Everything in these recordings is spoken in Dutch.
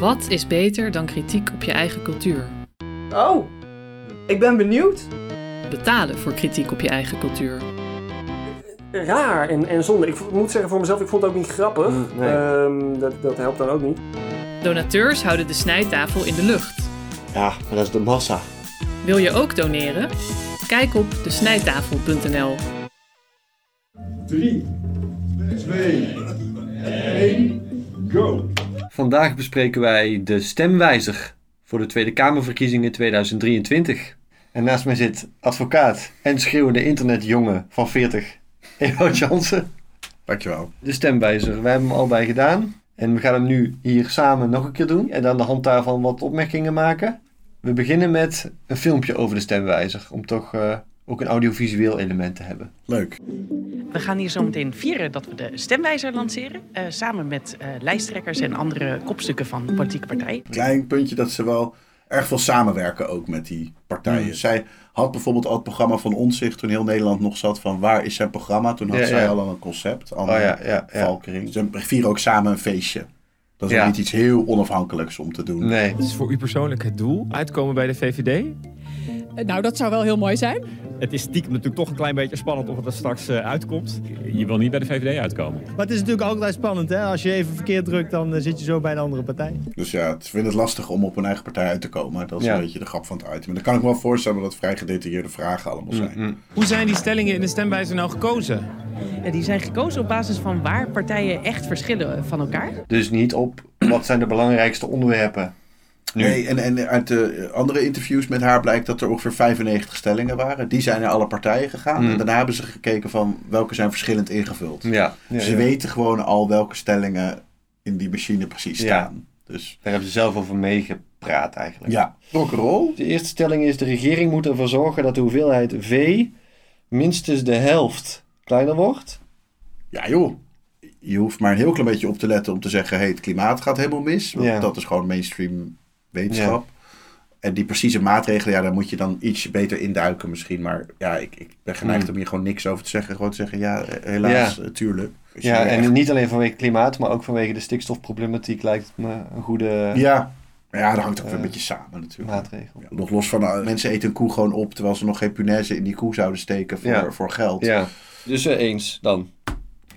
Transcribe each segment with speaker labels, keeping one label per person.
Speaker 1: Wat is beter dan kritiek op je eigen cultuur?
Speaker 2: Oh, ik ben benieuwd.
Speaker 1: Betalen voor kritiek op je eigen cultuur.
Speaker 2: Raar en, en zonde. Ik moet zeggen voor mezelf, ik vond het ook niet grappig.
Speaker 3: Mm, nee.
Speaker 2: Ehm, dat, dat helpt dan ook niet.
Speaker 1: Donateurs houden de snijtafel in de lucht.
Speaker 3: Ja, maar dat is de massa.
Speaker 1: Wil je ook doneren? Kijk op desnijtafel.nl.
Speaker 4: 3, 2, 1, go!
Speaker 3: Vandaag bespreken wij de stemwijzer voor de Tweede Kamerverkiezingen 2023. En naast mij zit advocaat en schreeuwende internetjongen van 40, Ewout Jansen.
Speaker 5: Dankjewel.
Speaker 3: De stemwijzer, wij hebben hem al bij gedaan. En we gaan hem nu hier samen nog een keer doen. En aan de hand daarvan wat opmerkingen maken. We beginnen met een filmpje over de stemwijzer. Om toch eh, ook een audiovisueel element te hebben.
Speaker 5: Leuk.
Speaker 6: We gaan hier zo meteen vieren dat we de stemwijzer lanceren. eh, samen met eh, lijsttrekkers en andere kopstukken van politieke partijen.
Speaker 5: Klein puntje dat ze wel erg veel samenwerken ook met die partijen.
Speaker 3: Mm.
Speaker 5: Zij had bijvoorbeeld al het programma van Onzicht toen heel Nederland nog zat van waar is zijn programma. Toen had
Speaker 3: Ja,
Speaker 5: zij
Speaker 3: ja.
Speaker 5: al een concept. Anne
Speaker 3: Oh ja, ja, ja.
Speaker 5: Valkering. Ze vieren ook samen een feestje. Dat is niet iets heel onafhankelijks om te doen.
Speaker 3: Nee.
Speaker 7: Wat is voor u persoonlijk het doel? Uitkomen bij de VVD?
Speaker 8: Nou, dat zou wel heel mooi zijn.
Speaker 9: Het is stiekem natuurlijk toch een klein beetje spannend of het er straks eh, uitkomt. Je wil niet bij de VVD uitkomen.
Speaker 10: Maar het is natuurlijk altijd spannend, hè? Als je even verkeerd drukt, dan eh, zit je zo bij een andere partij.
Speaker 5: Dus ja, het vinden het lastig om op hun eigen partij uit te komen. Dat is
Speaker 3: Ja.
Speaker 5: een beetje de grap van het item. Maar dan kan ik me wel voorstellen dat het vrij gedetailleerde vragen allemaal zijn.
Speaker 3: Mm, mm.
Speaker 7: Hoe zijn die stellingen in de stemwijzer nou gekozen?
Speaker 6: En die zijn gekozen op basis van waar partijen echt verschillen van elkaar.
Speaker 3: Dus niet op wat zijn de belangrijkste onderwerpen. Nu.
Speaker 5: Nee, en, en uit de andere interviews met haar blijkt dat er ongeveer 95 stellingen waren. Die zijn naar alle partijen gegaan.
Speaker 3: Mm.
Speaker 5: En daarna hebben ze gekeken van welke zijn verschillend ingevuld.
Speaker 3: Ja, ja,
Speaker 5: ze
Speaker 3: ja.
Speaker 5: weten gewoon al welke stellingen in die machine precies
Speaker 3: Ja.
Speaker 5: staan. Dus
Speaker 3: Daar hebben ze zelf over meegepraat eigenlijk.
Speaker 5: ja, rock'n'roll.
Speaker 3: De eerste stelling is: de regering moet ervoor zorgen dat de hoeveelheid V minstens de helft kleiner wordt.
Speaker 5: Ja joh, je hoeft maar een heel klein beetje op te letten om te zeggen... Hey, het klimaat gaat helemaal mis. Want
Speaker 3: Ja.
Speaker 5: dat is gewoon mainstream wetenschap. En die precieze maatregelen, ja, daar moet je dan iets beter induiken misschien. Maar ja, ik, ik ben geneigd
Speaker 3: Hmm.
Speaker 5: om hier gewoon niks over te zeggen. Gewoon te zeggen, ja, eh, helaas,
Speaker 3: Ja.
Speaker 5: eh, tuurlijk.
Speaker 3: Ja, en
Speaker 5: echt-
Speaker 3: niet alleen vanwege klimaat, maar ook vanwege de stikstofproblematiek lijkt het me een goede
Speaker 5: Ja, maar ja, dat hangt ook weer
Speaker 3: Eh,
Speaker 5: een beetje samen natuurlijk.
Speaker 3: maatregel.
Speaker 5: Ja, nog los van, uh, mensen eten een koe gewoon op... terwijl ze nog geen punaise in die koe zouden steken voor,
Speaker 3: Ja.
Speaker 5: voor geld.
Speaker 3: Ja, dus eh, eens dan.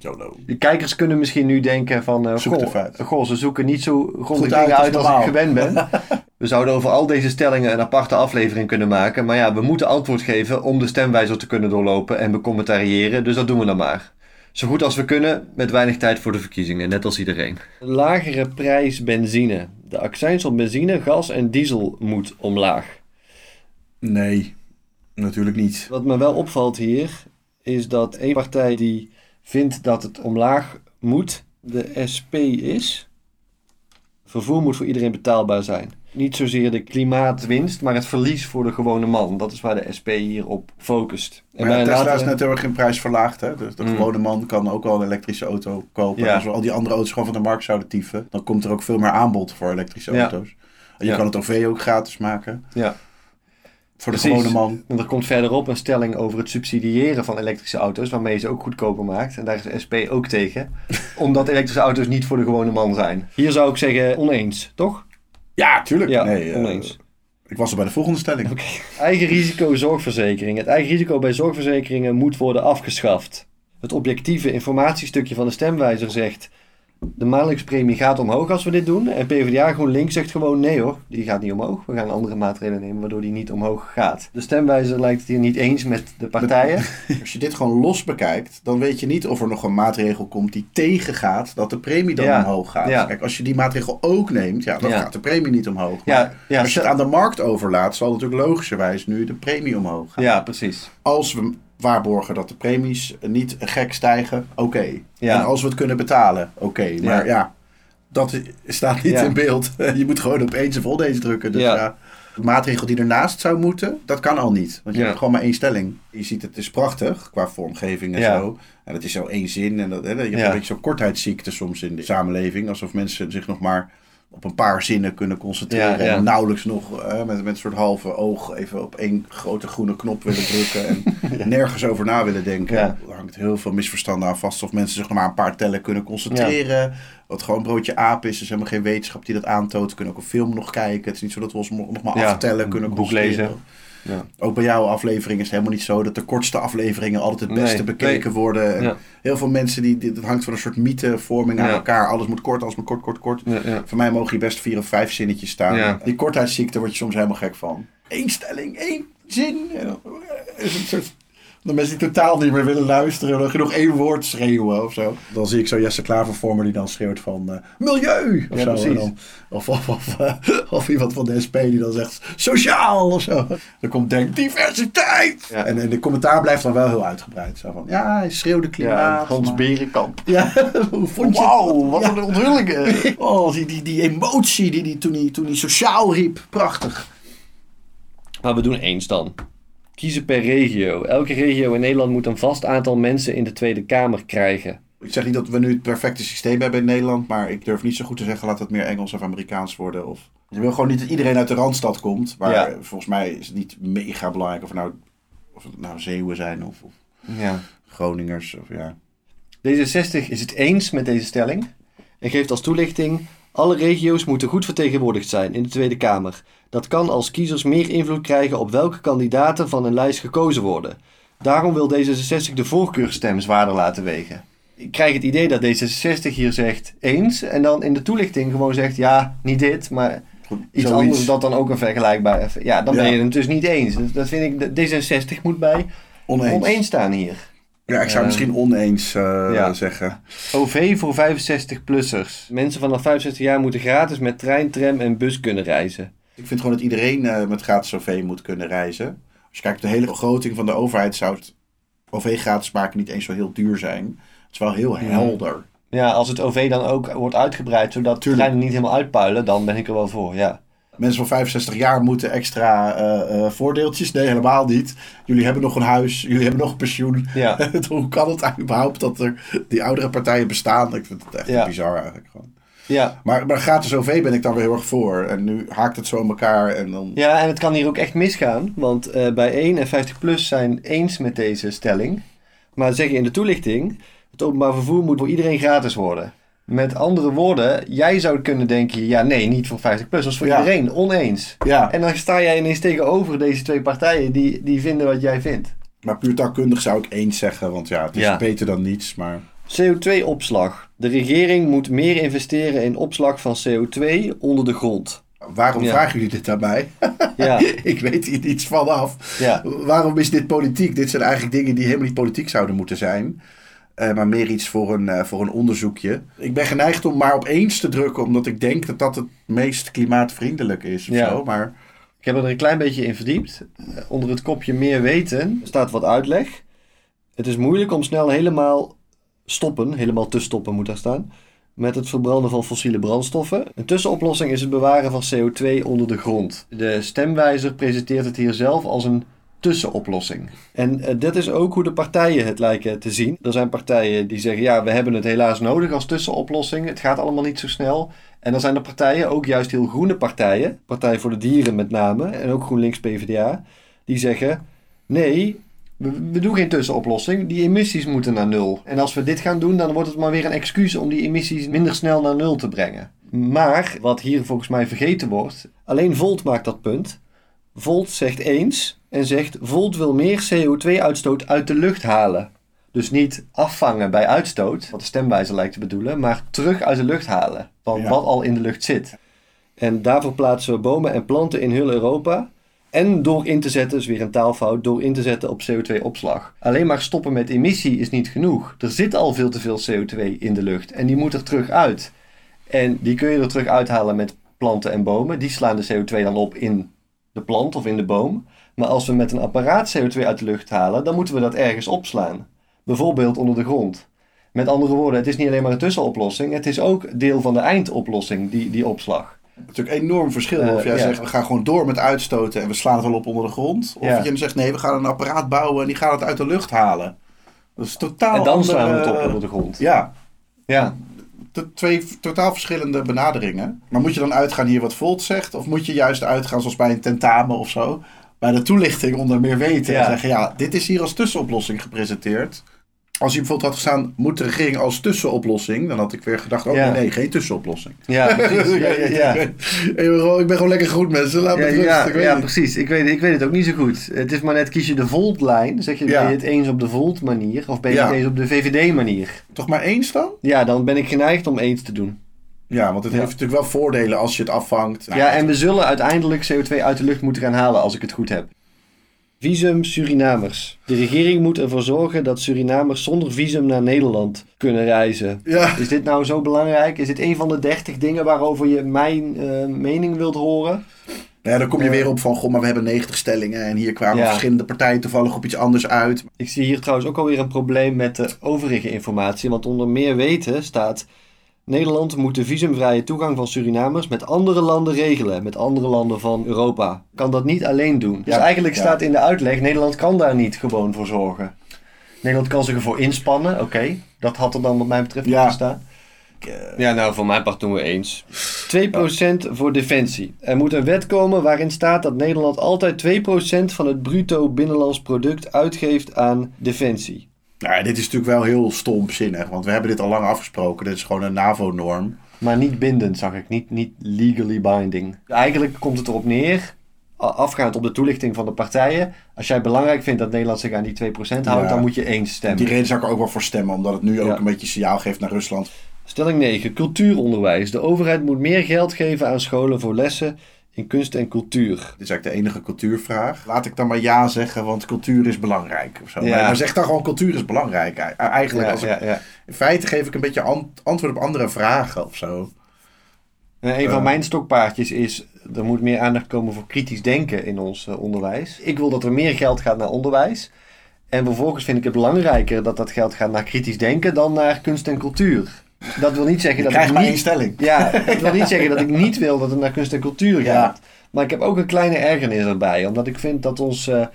Speaker 5: YOLO.
Speaker 3: De kijkers kunnen misschien nu denken van... eh, goh, goh, ze zoeken niet zo
Speaker 5: Goed
Speaker 3: grondig
Speaker 5: uit
Speaker 3: dingen
Speaker 5: als
Speaker 3: uit als ik gewend ben. We zouden over al deze stellingen een aparte aflevering kunnen maken. Maar ja, we moeten antwoord geven om de stemwijzer te kunnen doorlopen en becommentariëren. Dus dat doen we dan maar. Zo goed als we kunnen, met weinig tijd voor de verkiezingen, net als iedereen. Lagere prijs benzine. De accijns op benzine, gas en diesel moet omlaag.
Speaker 5: Nee, natuurlijk niet.
Speaker 3: Wat me wel opvalt hier, is dat één partij die vindt dat het omlaag moet, de SP is. Vervoer moet voor iedereen betaalbaar zijn. Niet zozeer de klimaatwinst, maar het verlies voor de gewone man. Dat is waar de SP hier op focust. En
Speaker 5: Maar ja, Tesla is net heel erg in prijs verlaagd. Hè? Dus de
Speaker 3: Mm.
Speaker 5: gewone man kan ook wel een elektrische auto kopen.
Speaker 3: Ja.
Speaker 5: Als we al die andere auto's gewoon van de markt zouden tieven... dan komt er ook veel meer aanbod voor elektrische
Speaker 3: Ja.
Speaker 5: auto's. En je kan het OV ook gratis maken.
Speaker 3: Ja.
Speaker 5: Voor de
Speaker 3: Precies.
Speaker 5: gewone man.
Speaker 3: En er komt verderop een stelling over het subsidiëren van elektrische auto's, waarmee je ze ook goedkoper maakt. En daar is de SP ook tegen, omdat elektrische auto's niet voor de gewone man zijn. Hier zou ik zeggen oneens, toch?
Speaker 5: Ja, tuurlijk.
Speaker 3: Ja,
Speaker 5: nee, eh,
Speaker 3: oneens.
Speaker 5: ik was er bij de volgende stelling.
Speaker 3: Eigen risico zorgverzekering. Het eigen risico bij zorgverzekeringen moet worden afgeschaft. Het objectieve informatiestukje van de stemwijzer zegt... De maandelijkse premie gaat omhoog als we dit doen. En PvdA GroenLinks zegt gewoon nee hoor, die gaat niet omhoog. We gaan andere maatregelen nemen waardoor die niet omhoog gaat. De stemwijzer lijkt het hier niet eens met de partijen.
Speaker 5: Als je dit gewoon los bekijkt... dan weet je niet of er nog een maatregel komt die tegengaat... dat de premie dan
Speaker 3: Ja.
Speaker 5: omhoog gaat.
Speaker 3: Ja.
Speaker 5: Kijk, als je die maatregel ook neemt... ja, dan
Speaker 3: Ja.
Speaker 5: gaat de premie niet omhoog.
Speaker 3: Ja,
Speaker 5: Maar als je het aan de markt overlaat... zal natuurlijk logischerwijs nu de premie omhoog gaan.
Speaker 3: Ja, precies.
Speaker 5: als we waarborgen dat de premies niet gek stijgen, oké.
Speaker 3: Ja.
Speaker 5: En als we het kunnen betalen, oké. Maar ja. dat staat niet in beeld. Je moet gewoon op eens of oneens drukken. Dus
Speaker 3: Ja.
Speaker 5: de maatregel die ernaast zou moeten, dat kan al niet. Want je hebt gewoon maar één stelling. Je ziet het is prachtig qua vormgeving en
Speaker 3: Ja.
Speaker 5: zo. En het is zo één zin. En dat, hè, je hebt een beetje zo'n kortheidsziekte soms in de samenleving. Alsof mensen zich nog maar op een paar zinnen kunnen concentreren.
Speaker 3: Ja, ja.
Speaker 5: En nauwelijks nog met, met een soort halve oog even op één grote groene knop willen drukken. En nergens over na willen denken. Er hangt heel veel misverstanden aan vast. Of mensen zich nog maar een paar tellen kunnen concentreren. Wat gewoon een broodje aap is. Er is helemaal geen wetenschap die dat aantoont. We kunnen ook een film nog kijken. Het is niet zo dat we ons nog maar aftellen kunnen
Speaker 3: boek lezen. Ja.
Speaker 5: Ook bij jouw aflevering is het helemaal niet zo dat de kortste afleveringen altijd het beste
Speaker 3: Nee,
Speaker 5: bekeken
Speaker 3: nee.
Speaker 5: worden.
Speaker 3: Ja.
Speaker 5: Heel veel mensen, die, dat hangt van een soort mythevorming aan
Speaker 3: Ja.
Speaker 5: elkaar. Alles moet kort, alles moet kort, kort, kort. Voor mij mogen hier best vier of vijf zinnetjes staan. Die kortheidsziekte word je soms helemaal gek van. Eén stelling, één zin. En dan is het een soort... De mensen die totaal niet meer willen luisteren, dan nog één woord schreeuwen of zo. Dan zie ik zo Jesse Klaver voor me die dan schreeuwt van eh, milieu of
Speaker 3: Ja,
Speaker 5: zo. dan- of, of, of, eh, of iemand van de SP die dan zegt sociaal of zo. Dan komt denk diversiteit.
Speaker 3: Ja.
Speaker 5: En, en de commentaar blijft dan wel heel uitgebreid. Zo van, ja, hij schreeuwde klimaat.
Speaker 3: Ja, Hans Berenkamp.
Speaker 5: ja, hoe vond je
Speaker 3: Wauw, wat
Speaker 5: Ja.
Speaker 3: een onthullingen.
Speaker 5: Oh, die, die, die emotie die, die, toen, hij, toen hij sociaal riep. Prachtig.
Speaker 3: Maar we doen eens dan. Kiezen per regio. Elke regio in Nederland moet een vast aantal mensen in de Tweede Kamer krijgen.
Speaker 5: Ik zeg niet dat we nu het perfecte systeem hebben in Nederland. Maar ik durf niet zo goed te zeggen laat het meer Engels of Amerikaans worden. Of... Je wil gewoon niet dat iedereen uit de Randstad komt. Maar
Speaker 3: Ja.
Speaker 5: volgens mij is het niet mega belangrijk of, het nou, of het nou Zeeuwen zijn of, of
Speaker 3: Ja.
Speaker 5: Groningers. Of, ja.
Speaker 3: D66 is het eens met deze stelling en geeft als toelichting: alle regio's moeten goed vertegenwoordigd zijn in de Tweede Kamer. Dat kan als kiezers meer invloed krijgen op welke kandidaten van een lijst gekozen worden. Daarom wil D66 de voorkeurstem zwaarder laten wegen. Ik krijg het idee dat D66 hier zegt eens en dan in de toelichting gewoon zegt ja, niet dit, maar
Speaker 5: Goed,
Speaker 3: iets
Speaker 5: zoiets.
Speaker 3: anders dat dan ook een vergelijkbaar. Ja, dan ben je het dus niet eens. Dat vind ik, D66 moet bij
Speaker 5: Oneens.
Speaker 3: oneens staan hier.
Speaker 5: Ja, ik zou
Speaker 3: Eh,
Speaker 5: misschien oneens eh,
Speaker 3: ja.
Speaker 5: zeggen.
Speaker 3: OV voor 65-plussers. Mensen vanaf 65 jaar moeten gratis met trein, tram en bus kunnen reizen.
Speaker 5: Ik vind gewoon dat iedereen eh, met gratis OV moet kunnen reizen. Als je kijkt naar de hele begroting van de overheid zou het OV gratis maken niet eens zo heel duur zijn. Het is wel heel helder.
Speaker 3: Ja, als het OV dan ook wordt uitgebreid, zodat treinen niet helemaal uitpuilen, dan ben ik er wel voor, ja.
Speaker 5: Mensen van 65 jaar moeten extra eh, eh, voordeeltjes. Nee, helemaal niet. Jullie hebben nog een huis, jullie hebben nog een pensioen.
Speaker 3: Ja.
Speaker 5: Hoe kan het überhaupt dat er die oudere partijen bestaan? Ik vind het echt
Speaker 3: Ja.
Speaker 5: bizar eigenlijk gewoon.
Speaker 3: Ja.
Speaker 5: Maar, maar gratis OV ben ik dan weer heel erg voor. En nu haakt het zo in elkaar en dan...
Speaker 3: Ja, en het kan hier ook echt misgaan, want eh, bij 1 en 50 plus zijn eens met deze stelling. Maar ze zeggen in de toelichting, het openbaar vervoer moet voor iedereen gratis worden. Met andere woorden, jij zou kunnen denken, ja nee, niet voor 50 plus, dat is voor
Speaker 5: Ja.
Speaker 3: iedereen, oneens.
Speaker 5: Ja.
Speaker 3: En dan sta jij ineens tegenover deze twee partijen die, die vinden wat jij vindt.
Speaker 5: Maar puur taalkundig zou ik eens zeggen, want ja, het is
Speaker 3: Ja.
Speaker 5: beter dan niets. Maar
Speaker 3: CO2-opslag. De regering moet meer investeren in opslag van CO2 onder de grond.
Speaker 5: waarom
Speaker 3: Ja.
Speaker 5: vragen jullie dit aan mij?
Speaker 3: Ja.
Speaker 5: ik weet hier niets vanaf.
Speaker 3: Ja.
Speaker 5: Waarom is dit politiek? Dit zijn eigenlijk dingen die helemaal niet politiek zouden moeten zijn. Eh, maar meer iets voor een, eh, voor een onderzoekje. Ik ben geneigd om maar op eens te drukken, omdat ik denk dat dat het meest klimaatvriendelijk is. Of
Speaker 3: Ja.
Speaker 5: zo. Maar
Speaker 3: Ik heb er een klein beetje in verdiept. Eh, Onder het kopje meer weten staat wat uitleg. Het is moeilijk om snel helemaal stoppen, helemaal te stoppen moet daar staan, met het verbranden van fossiele brandstoffen. Een tussenoplossing is het bewaren van CO2 onder de grond. De stemwijzer presenteert het hier zelf als een tussenoplossing. En eh, dit is ook hoe de partijen het lijken te zien. Er zijn partijen die zeggen, ja, we hebben het helaas nodig als tussenoplossing. Het gaat allemaal niet zo snel. En dan zijn er partijen, ook juist heel groene partijen, Partij voor de Dieren met name, en ook GroenLinks PvdA, die zeggen, nee, we, we doen geen tussenoplossing, die emissies moeten naar nul. En als we dit gaan doen, dan wordt het maar weer een excuus om die emissies minder snel naar nul te brengen. Maar, wat hier volgens mij vergeten wordt, alleen Volt maakt dat punt. Volt zegt eens en zegt Volt wil meer CO2-uitstoot uit de lucht halen. Dus niet afvangen bij uitstoot, wat de stemwijzer lijkt te bedoelen, maar terug uit de lucht halen van
Speaker 5: Ja.
Speaker 3: wat al in de lucht zit. En daarvoor plaatsen we bomen en planten in heel Europa. En door in te zetten, is weer een taalfout, door in te zetten op CO2-opslag. Alleen maar stoppen met emissie is niet genoeg. Er zit al veel te veel CO2 in de lucht en die moet er terug uit. En die kun je er terug uithalen met planten en bomen. Die slaan de CO2 dan op in de plant of in de boom. Maar als we met een apparaat CO2 uit de lucht halen, dan moeten we dat ergens opslaan. Bijvoorbeeld onder de grond. Met andere woorden, het is niet alleen maar een tussenoplossing, het is ook deel van de eindoplossing, die, die opslag.
Speaker 5: het is natuurlijk een enorm verschil
Speaker 3: Eh,
Speaker 5: of jij
Speaker 3: ja.
Speaker 5: zegt we gaan gewoon door met uitstoten en we slaan het wel op onder de grond. Of
Speaker 3: Ja.
Speaker 5: je dan zegt nee, we gaan een apparaat bouwen en die gaan het uit de lucht halen. Dat is totaal
Speaker 3: en dan
Speaker 5: andere-
Speaker 3: slaan we het op onder de grond.
Speaker 5: Ja,
Speaker 3: Ja,
Speaker 5: twee totaal verschillende benaderingen. Maar moet je dan uitgaan hier wat Volt zegt? Of moet je juist uitgaan zoals bij een tentamen of zo? Bij de toelichting onder meer weten. En zeggen, ja, dit is hier als tussenoplossing gepresenteerd. Als je bijvoorbeeld had gestaan, moet de regering als tussenoplossing? Dan had ik weer gedacht, oh
Speaker 3: Ja.
Speaker 5: nee, nee, geen tussenoplossing.
Speaker 3: Ja, precies. Ja, ja.
Speaker 5: Ik, ben gewoon, ik ben gewoon lekker goed mensen, laat me
Speaker 3: Ja,
Speaker 5: rustig.
Speaker 3: ja, ja, precies. Ik weet, ik weet het ook niet zo goed. Het is maar net, kies je de Volt-lijn, zeg je, ben je het eens op de Volt-manier, of ben je het eens op de VVD-manier?
Speaker 5: Toch maar eens dan?
Speaker 3: Ja, dan ben ik geneigd om eens te doen.
Speaker 5: Ja, want het heeft natuurlijk wel voordelen als je het afvangt.
Speaker 3: Ja, en we zullen uiteindelijk CO2 uit de lucht moeten gaan halen, als ik het goed heb. Visum Surinamers. De regering moet ervoor zorgen dat Surinamers zonder visum naar Nederland kunnen reizen.
Speaker 5: Ja.
Speaker 3: Is dit nou zo belangrijk? Is dit een van de dertig dingen waarover je mijn eh, mening wilt horen?
Speaker 5: Ja, dan kom je
Speaker 3: Ja.
Speaker 5: weer op van, goh, maar we hebben 90 stellingen en hier kwamen
Speaker 3: Ja.
Speaker 5: verschillende partijen toevallig op iets anders uit.
Speaker 3: Ik zie hier trouwens ook alweer een probleem met de overige informatie. Want onder meer weten staat... Nederland moet de visumvrije toegang van Surinamers met andere landen regelen. Met andere landen van Europa. Kan dat niet alleen doen. Dus
Speaker 5: Ja,
Speaker 3: eigenlijk
Speaker 5: ja.
Speaker 3: staat in de uitleg... Nederland kan daar niet gewoon voor zorgen. Nederland kan zich ervoor inspannen. Oké, dat had er dan wat mij betreft
Speaker 5: Ja.
Speaker 3: moeten staan. Ja, nou, voor mijn part doen we eens. 2% voor defensie. Er moet een wet komen waarin staat dat Nederland altijd 2% van het bruto binnenlands product uitgeeft aan defensie.
Speaker 5: Nou, dit is natuurlijk wel heel stomzinnig, want we hebben dit al lang afgesproken. Dit is gewoon een NAVO-norm.
Speaker 3: Maar niet bindend, zag ik. Niet, niet legally binding. Eigenlijk komt het erop neer, afgaand op de toelichting van de partijen. Als jij belangrijk vindt dat Nederland zich aan die 2% houdt,
Speaker 5: Ja.
Speaker 3: dan moet je eens stemmen.
Speaker 5: Die reden zou ik er ook wel voor stemmen, omdat het nu ook
Speaker 3: Ja.
Speaker 5: een beetje signaal geeft naar Rusland.
Speaker 3: Stelling 9. Cultuuronderwijs. De overheid moet meer geld geven aan scholen voor lessen in kunst en cultuur.
Speaker 5: Dit is eigenlijk de enige cultuurvraag. Laat ik dan maar ja zeggen, want cultuur is belangrijk. Of zo.
Speaker 3: Ja.
Speaker 5: Maar, zeg dan gewoon cultuur is belangrijk. E- Eigenlijk,
Speaker 3: Ja,
Speaker 5: als ik-
Speaker 3: ja, ja.
Speaker 5: in feite geef ik een beetje ant- antwoord op andere vragen of zo.
Speaker 3: En een van
Speaker 5: Eh.
Speaker 3: mijn stokpaardjes is, er moet meer aandacht komen voor kritisch denken in ons eh, onderwijs. Ik wil dat er meer geld gaat naar onderwijs. En vervolgens vind ik het belangrijker dat dat geld gaat naar kritisch denken dan naar kunst en cultuur. Dat wil niet zeggen dat ik niet...
Speaker 5: stelling.
Speaker 3: Ja, dat wil niet zeggen dat ik niet wil dat het naar kunst en cultuur
Speaker 5: Ja.
Speaker 3: gaat. Maar ik heb ook een kleine ergernis erbij. Omdat ik vind dat ons eh,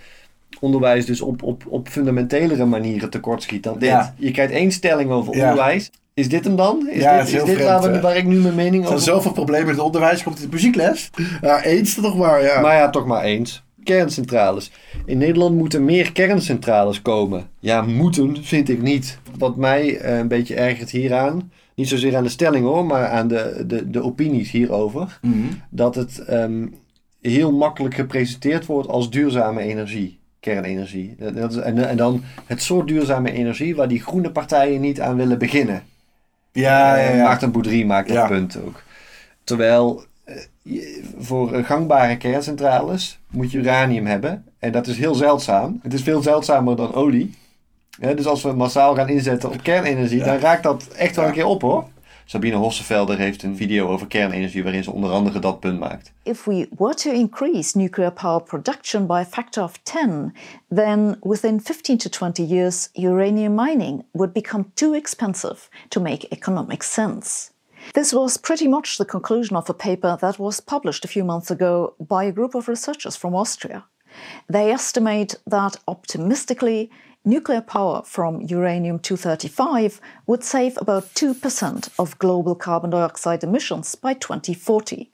Speaker 3: onderwijs dus op, op, op fundamentelere manieren tekortschiet dan dit.
Speaker 5: Ja.
Speaker 3: Je krijgt één stelling over onderwijs. Is dit hem dan? Is
Speaker 5: Ja,
Speaker 3: dit,
Speaker 5: is
Speaker 3: dit
Speaker 5: vreemd,
Speaker 3: waar, waar ik nu mijn mening
Speaker 5: Er zijn
Speaker 3: over...
Speaker 5: zoveel problemen in het onderwijs. Komt in de muziekles? Ja, eens toch maar, ja.
Speaker 3: Maar ja, toch maar eens. Kerncentrales. In Nederland moeten meer kerncentrales komen. Ja, moeten vind ik niet. Wat mij eh, een beetje ergert hieraan, niet zozeer aan de stelling hoor, maar aan de, de, de opinies hierover,
Speaker 5: Mhm.
Speaker 3: dat het ehm, heel makkelijk gepresenteerd wordt als duurzame energie. Kernenergie. Dat- is- en, en dan het soort duurzame energie waar die groene partijen niet aan willen beginnen.
Speaker 5: Ja, ja,
Speaker 3: Eh,
Speaker 5: ja.
Speaker 3: Maarten Boudry maakt dat
Speaker 5: Ja.
Speaker 3: punt ook. Terwijl eh, voor eh, gangbare kerncentrales moet je uranium hebben. En dat is heel zeldzaam. Het is veel zeldzamer dan olie. Hè, dus als we massaal gaan inzetten op kernenergie,
Speaker 5: Ja.
Speaker 3: dan raakt dat echt wel
Speaker 5: Ja.
Speaker 3: een keer op hoor. Sabine Hossevelder heeft een video over kernenergie waarin ze onder andere dat punt maakt.
Speaker 11: If we were to increase nuclear power production by a factor of 10, then within 15 to 20 years, uranium mining would become too expensive to make economic sense. This was pretty much the conclusion of a paper that was published a few months ago by a group of researchers from Austria. They estimate that optimistically, nuclear power from uranium 235 would save about 2% of global carbon dioxide emissions by 2040.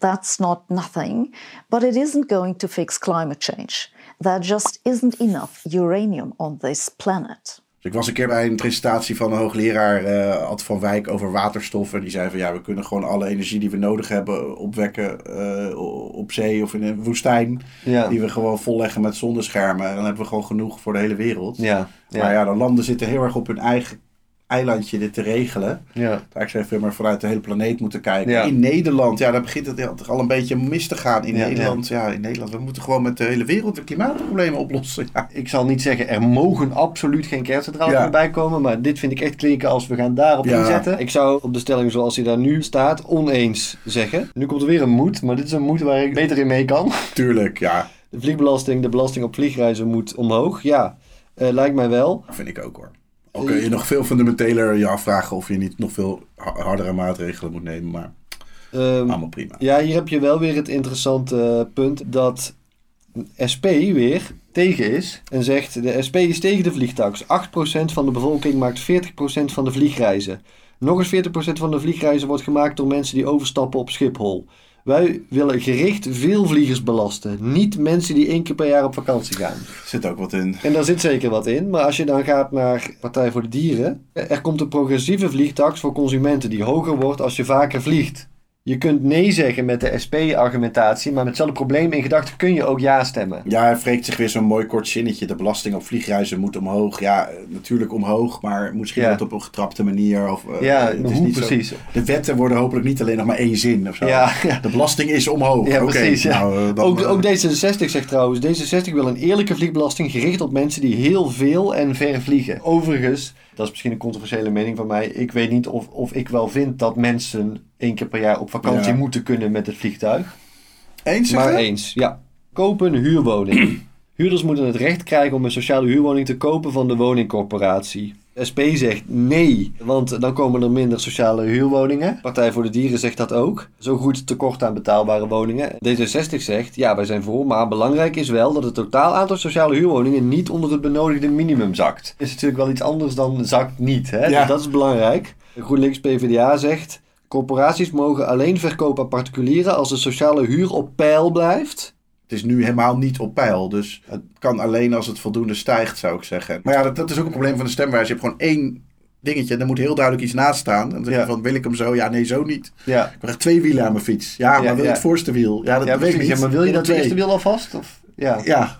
Speaker 11: That's not nothing, but it isn't going to fix climate change. There just isn't enough uranium on this planet.
Speaker 5: Dus ik was een keer bij een presentatie van een hoogleraar, eh Ad van Wijk, over waterstof. En die zei van ja, we kunnen gewoon alle energie die we nodig hebben opwekken eh, op zee of in een woestijn.
Speaker 3: Ja.
Speaker 5: Die we gewoon volleggen met zonneschermen. En dan hebben we gewoon genoeg voor de hele wereld.
Speaker 3: Ja, ja.
Speaker 5: Maar ja, de landen zitten heel erg op hun eigen eilandje dit te regelen.
Speaker 3: Ja.
Speaker 5: Daar zou je veel meer vanuit de hele planeet moeten kijken.
Speaker 3: Ja.
Speaker 5: In Nederland, ja, daar begint het al een beetje mis te gaan. In
Speaker 3: Ja,
Speaker 5: Nederland, ja. in Nederland, we moeten gewoon met de hele wereld de klimaatproblemen oplossen. Ja.
Speaker 3: Ik zal niet zeggen, er mogen absoluut geen kerncentrales meer bij komen. Maar dit vind ik echt klinken als we gaan daarop inzetten. Ik zou op de stelling zoals die daar nu staat, oneens zeggen. Nu komt er weer een moed, maar dit is een moed waar ik beter in mee kan.
Speaker 5: Tuurlijk, ja.
Speaker 3: De vliegbelasting, de belasting op vliegreizen moet omhoog. Ja, eh, lijkt mij wel.
Speaker 5: Dat vind ik ook hoor. Al kun je nog veel fundamenteler je afvragen of je niet nog veel ha- hardere maatregelen moet nemen. Maar
Speaker 3: Ehm,
Speaker 5: allemaal prima.
Speaker 3: Ja, hier heb je wel weer het interessante eh, punt dat SP weer tegen is en zegt de SP is tegen de vliegtax. 8% van de bevolking maakt 40% van de vliegreizen. Nog eens 40% van de vliegreizen wordt gemaakt door mensen die overstappen op Schiphol. Wij willen gericht veel vliegers belasten. Niet mensen die één keer per jaar op vakantie gaan.
Speaker 5: Zit ook wat in.
Speaker 3: En daar zit zeker wat in. Maar als je dan gaat naar Partij voor de Dieren. Er komt een progressieve vliegtax voor consumenten die hoger wordt als je vaker vliegt. Je kunt nee zeggen met de SP-argumentatie, maar met hetzelfde probleem in gedachten kun je ook ja stemmen.
Speaker 5: Ja, hij wreekt zich weer zo'n mooi kort zinnetje. De belasting op vliegreizen moet omhoog. Ja, eh, natuurlijk omhoog, maar misschien
Speaker 3: Ja.
Speaker 5: op een getrapte manier. Of, eh,
Speaker 3: Ja,
Speaker 5: het is
Speaker 3: hoe
Speaker 5: niet zo-
Speaker 3: precies?
Speaker 5: de wetten worden hopelijk niet alleen nog maar één zin of zo.
Speaker 3: Ja, ja.
Speaker 5: De belasting is omhoog.
Speaker 3: Ja, precies. ja.
Speaker 5: nou, eh, dan,
Speaker 3: ook, ook D66 zegt trouwens, D66 wil een eerlijke vliegbelasting gericht op mensen die heel veel en ver vliegen. Overigens, dat is misschien een controversiële mening van mij, ik weet niet of, of ik wel vind dat mensen één keer per jaar op vakantie
Speaker 5: Ja.
Speaker 3: moeten kunnen met het vliegtuig.
Speaker 5: Eens
Speaker 3: Maar eens, ja. Kopen een huurwoning. Huurders moeten het recht krijgen om een sociale huurwoning te kopen van de woningcorporatie. SP zegt nee, want dan komen er minder sociale huurwoningen. Partij voor de Dieren zegt dat ook. Zo het tekort aan betaalbare woningen. D66 zegt ja, wij zijn voor, maar belangrijk is wel dat het totaal aantal sociale huurwoningen niet onder het benodigde minimum zakt. Is natuurlijk wel iets anders dan zakt niet, hè?
Speaker 5: Ja.
Speaker 3: Dus dat is belangrijk. GroenLinks PvdA zegt corporaties mogen alleen verkopen aan particulieren als de sociale huur op peil blijft.
Speaker 5: Het is nu helemaal niet op peil. Dus het kan alleen als het voldoende stijgt, zou ik zeggen. Maar ja, dat, dat is ook een probleem van de stemwijze. Je hebt gewoon één dingetje en daar moet heel duidelijk iets naast staan. En dan zeg je
Speaker 3: Ja.
Speaker 5: van, wil ik hem zo? Ja, nee, zo niet.
Speaker 3: Ja.
Speaker 5: Ik krijg twee wielen aan mijn fiets. Ja, maar wil je het voorste wiel? Ja, dat weet ik niet.
Speaker 3: Ja, maar wil je dat
Speaker 5: twee.
Speaker 3: eerste wiel alvast? Of? Ja.
Speaker 5: Ja.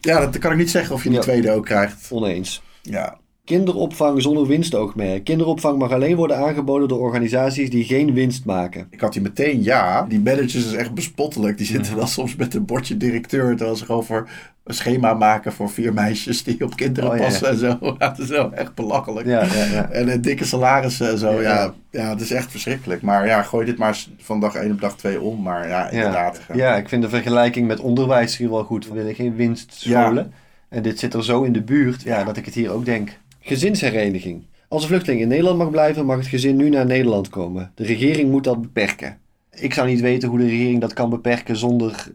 Speaker 5: ja, dat kan ik niet zeggen of je die tweede ook krijgt.
Speaker 3: Oneens.
Speaker 5: Ja.
Speaker 3: Kinderopvang zonder winstoogmerk. Kinderopvang mag alleen worden aangeboden door organisaties die geen winst maken.
Speaker 5: Ik had die meteen ja. Die managers is echt bespottelijk. Die zitten dan soms met een bordje directeur. Terwijl ze gewoon voor een schema maken voor vier meisjes die op kinderen
Speaker 3: Oh, ja.
Speaker 5: passen en zo. Ja, dat is wel echt belachelijk.
Speaker 3: Ja, ja, ja.
Speaker 5: En eh, dikke salarissen en zo.
Speaker 3: Ja,
Speaker 5: Ja, het is echt verschrikkelijk. Maar ja, gooi dit maar van dag 1 op dag 2 om. Maar ja, inderdaad.
Speaker 3: Ja. ik vind de vergelijking met onderwijs hier wel goed. We willen geen winst scholen. En dit zit er zo in de buurt ja, dat ik het hier ook denk. Gezinshereniging. Als een vluchteling in Nederland mag blijven, mag het gezin nu naar Nederland komen. De regering moet dat beperken. Ik zou niet weten hoe de regering dat kan beperken zonder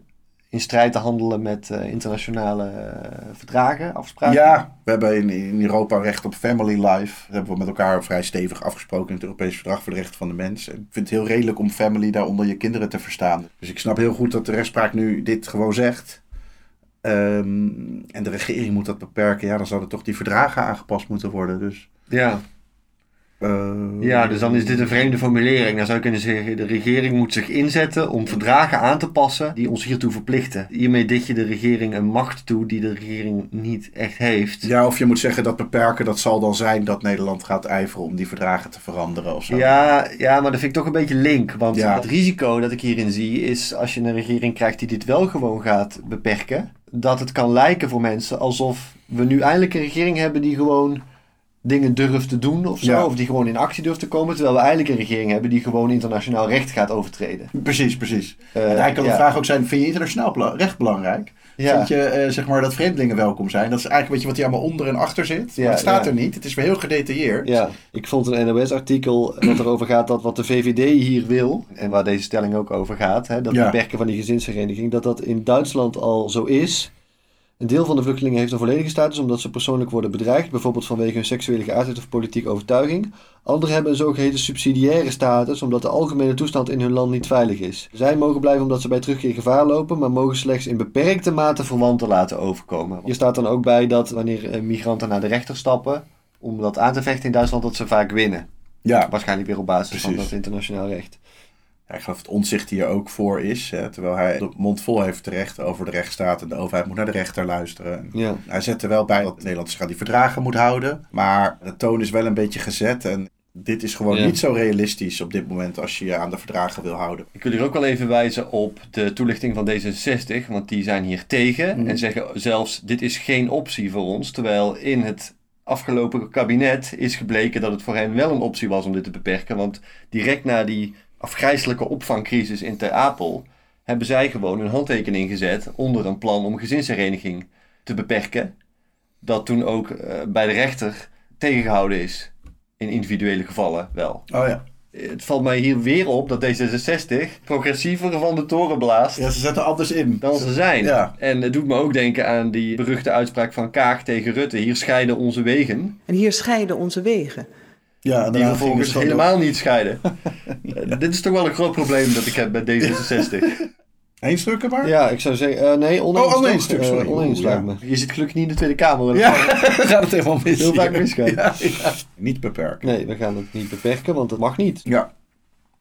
Speaker 3: in strijd te handelen met eh, internationale eh, verdragen, afspraken.
Speaker 5: Ja, we hebben in, Europa recht op family life. Dat hebben we met elkaar vrij stevig afgesproken in het Europees Verdrag voor de Rechten van de Mens. En ik vind het heel redelijk om family daaronder je kinderen te verstaan. Dus ik snap heel goed dat de rechtspraak nu dit gewoon zegt. Ehm, en de regering moet dat beperken. Ja, dan zouden toch die verdragen aangepast moeten worden. Dus,
Speaker 3: Ja.
Speaker 5: eh,
Speaker 3: Ja, dus dan is dit een vreemde formulering. Dan zou je kunnen zeggen, de regering moet zich inzetten om verdragen aan te passen die ons hiertoe verplichten. Hiermee dit je de regering een macht toe die de regering niet echt heeft.
Speaker 5: Ja, of je moet zeggen dat beperken, dat zal dan zijn dat Nederland gaat ijveren om die verdragen te veranderen of zo.
Speaker 3: Ja, ja, maar dat vind ik toch een beetje link. Want
Speaker 5: Ja.
Speaker 3: het risico dat ik hierin zie is als je een regering krijgt die dit wel gewoon gaat beperken, dat het kan lijken voor mensen alsof we nu eindelijk een regering hebben die gewoon dingen durft te doen of zo.
Speaker 5: Ja.
Speaker 3: Of die gewoon in actie durft te komen. Terwijl we eigenlijk een regering hebben die gewoon internationaal recht gaat overtreden.
Speaker 5: Precies, precies.
Speaker 3: Eh,
Speaker 5: en eigenlijk kan de
Speaker 3: ja.
Speaker 5: vraag ook zijn, vind je internationaal recht belangrijk?
Speaker 3: Ja.
Speaker 5: Vind je eh, zeg maar dat vreemdelingen welkom zijn? Dat is eigenlijk weet je wat hier allemaal onder en achter zit.
Speaker 3: Ja,
Speaker 5: maar het staat
Speaker 3: ja.
Speaker 5: er niet. Het is weer heel gedetailleerd.
Speaker 3: Ja, ik vond een NOS-artikel dat erover gaat dat wat de VVD hier wil, en waar deze stelling ook over gaat, hè, dat
Speaker 5: Ja.
Speaker 3: beperken van die gezinshereniging, dat dat in Duitsland al zo is. Een deel van de vluchtelingen heeft een volledige status omdat ze persoonlijk worden bedreigd, bijvoorbeeld vanwege hun seksuele geaardheid of politieke overtuiging. Anderen hebben een zogeheten subsidiaire status omdat de algemene toestand in hun land niet veilig is. Zij mogen blijven omdat ze bij terugkeer gevaar lopen, maar mogen slechts in beperkte mate verwanten laten overkomen. Hier staat dan ook bij dat wanneer eh, migranten naar de rechter stappen, om dat aan te vechten in Duitsland, dat ze vaak winnen.
Speaker 5: Ja.
Speaker 3: Waarschijnlijk weer op basis van dat internationaal recht.
Speaker 5: Ja, ik geloof dat Onzicht hier ook voor is. Hè, terwijl hij de mond vol heeft terecht over de rechtsstaat en de overheid moet naar de rechter luisteren.
Speaker 3: Ja.
Speaker 5: Hij zet er wel bij dat Nederland zich aan die verdragen moet houden. Maar de toon is wel een beetje gezet en dit is gewoon
Speaker 3: Ja.
Speaker 5: niet zo realistisch op dit moment als je je aan de verdragen wil houden.
Speaker 3: Ik wil hier ook wel even wijzen op de toelichting van D66, want die zijn hier tegen
Speaker 5: Mhm.
Speaker 3: en zeggen zelfs dit is geen optie voor ons, terwijl in het afgelopen kabinet is gebleken dat het voor hen wel een optie was om dit te beperken, want direct na die afgrijzelijke opvangcrisis in Ter Apel hebben zij gewoon hun handtekening gezet onder een plan om gezinshereniging te beperken, dat toen ook eh, bij de rechter tegengehouden is, in individuele gevallen wel.
Speaker 5: Oh ja.
Speaker 3: Het valt mij hier weer op dat D66 progressiever van de toren blaast
Speaker 5: Ja, ze zetten anders in.
Speaker 3: dan ze zijn.
Speaker 5: Ja.
Speaker 3: En het doet me ook denken aan die beruchte uitspraak van Kaag tegen Rutte. Hier scheiden onze wegen.
Speaker 12: En hier scheiden onze wegen.
Speaker 5: Ja, en
Speaker 3: die vervolgens helemaal niet scheiden. Eh, dit is toch wel een groot probleem dat ik heb met D66.
Speaker 5: Eén stukken maar?
Speaker 3: Ja, ik zou zeggen, eh, nee, oneens.
Speaker 5: Oh, oneens stuk,
Speaker 3: Eh, oneens
Speaker 5: ja.
Speaker 3: me. Je zit gelukkig niet in de Tweede Kamer.
Speaker 5: Ja, gaat het helemaal mis.
Speaker 3: Heel vaak misgaan.
Speaker 5: Ja, ja. Niet beperken.
Speaker 3: Nee, we gaan het niet beperken, want het mag niet.
Speaker 5: Ja.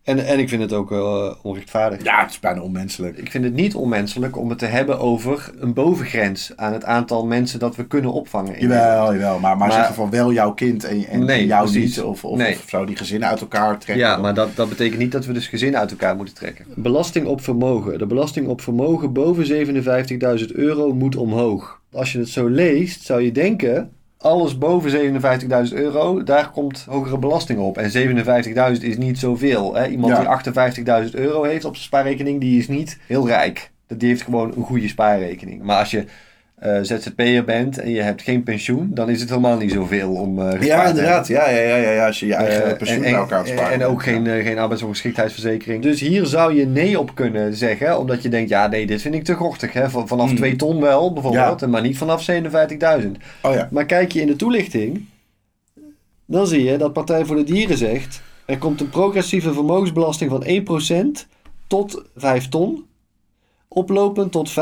Speaker 3: En, en ik vind het ook eh, onrechtvaardig.
Speaker 5: Ja, het is bijna onmenselijk.
Speaker 3: Ik vind het niet onmenselijk om het te hebben over een bovengrens aan het aantal mensen dat we kunnen opvangen.
Speaker 5: Jawel, jawel. Maar, maar,
Speaker 3: Maar-
Speaker 5: zeggen van wel jouw kind en, en
Speaker 3: Nee,
Speaker 5: jou
Speaker 3: precies.
Speaker 5: niet. Of, of,
Speaker 3: Nee.
Speaker 5: of zou die gezinnen uit elkaar trekken.
Speaker 3: Ja, maar dat, dat betekent niet dat we dus gezinnen uit elkaar moeten trekken. Belasting op vermogen. De belasting op vermogen boven 57.000 euro moet omhoog. Als je het zo leest, zou je denken... Alles boven 57.000 euro, daar komt hogere belasting op. En 57.000 is niet zoveel. Hè? Iemand
Speaker 5: Ja.
Speaker 3: die 58.000 euro heeft op zijn spaarrekening, die is niet heel rijk. Die heeft gewoon een goede spaarrekening. Maar als je eh, ZZP'er bent en je hebt geen pensioen, dan is het helemaal niet zoveel om te
Speaker 5: Ja, inderdaad. Ja, ja, ja, ja, ja. Als je je eigen
Speaker 3: Eh,
Speaker 5: pensioen
Speaker 3: en,
Speaker 5: bij elkaar spaart.
Speaker 3: En ook geen, geen arbeidsongeschiktheidsverzekering. Dus hier zou je nee op kunnen zeggen. Omdat je denkt, ja nee, dit vind ik te gortig. Hè? Van- Vanaf
Speaker 5: Mm.
Speaker 3: 2 ton wel bijvoorbeeld. Maar niet vanaf 57.000.
Speaker 5: Oh ja.
Speaker 3: Maar kijk je in de toelichting. Dan zie je dat Partij voor de Dieren zegt. Er komt een progressieve vermogensbelasting van 1% tot 5 ton. Oplopend tot 5%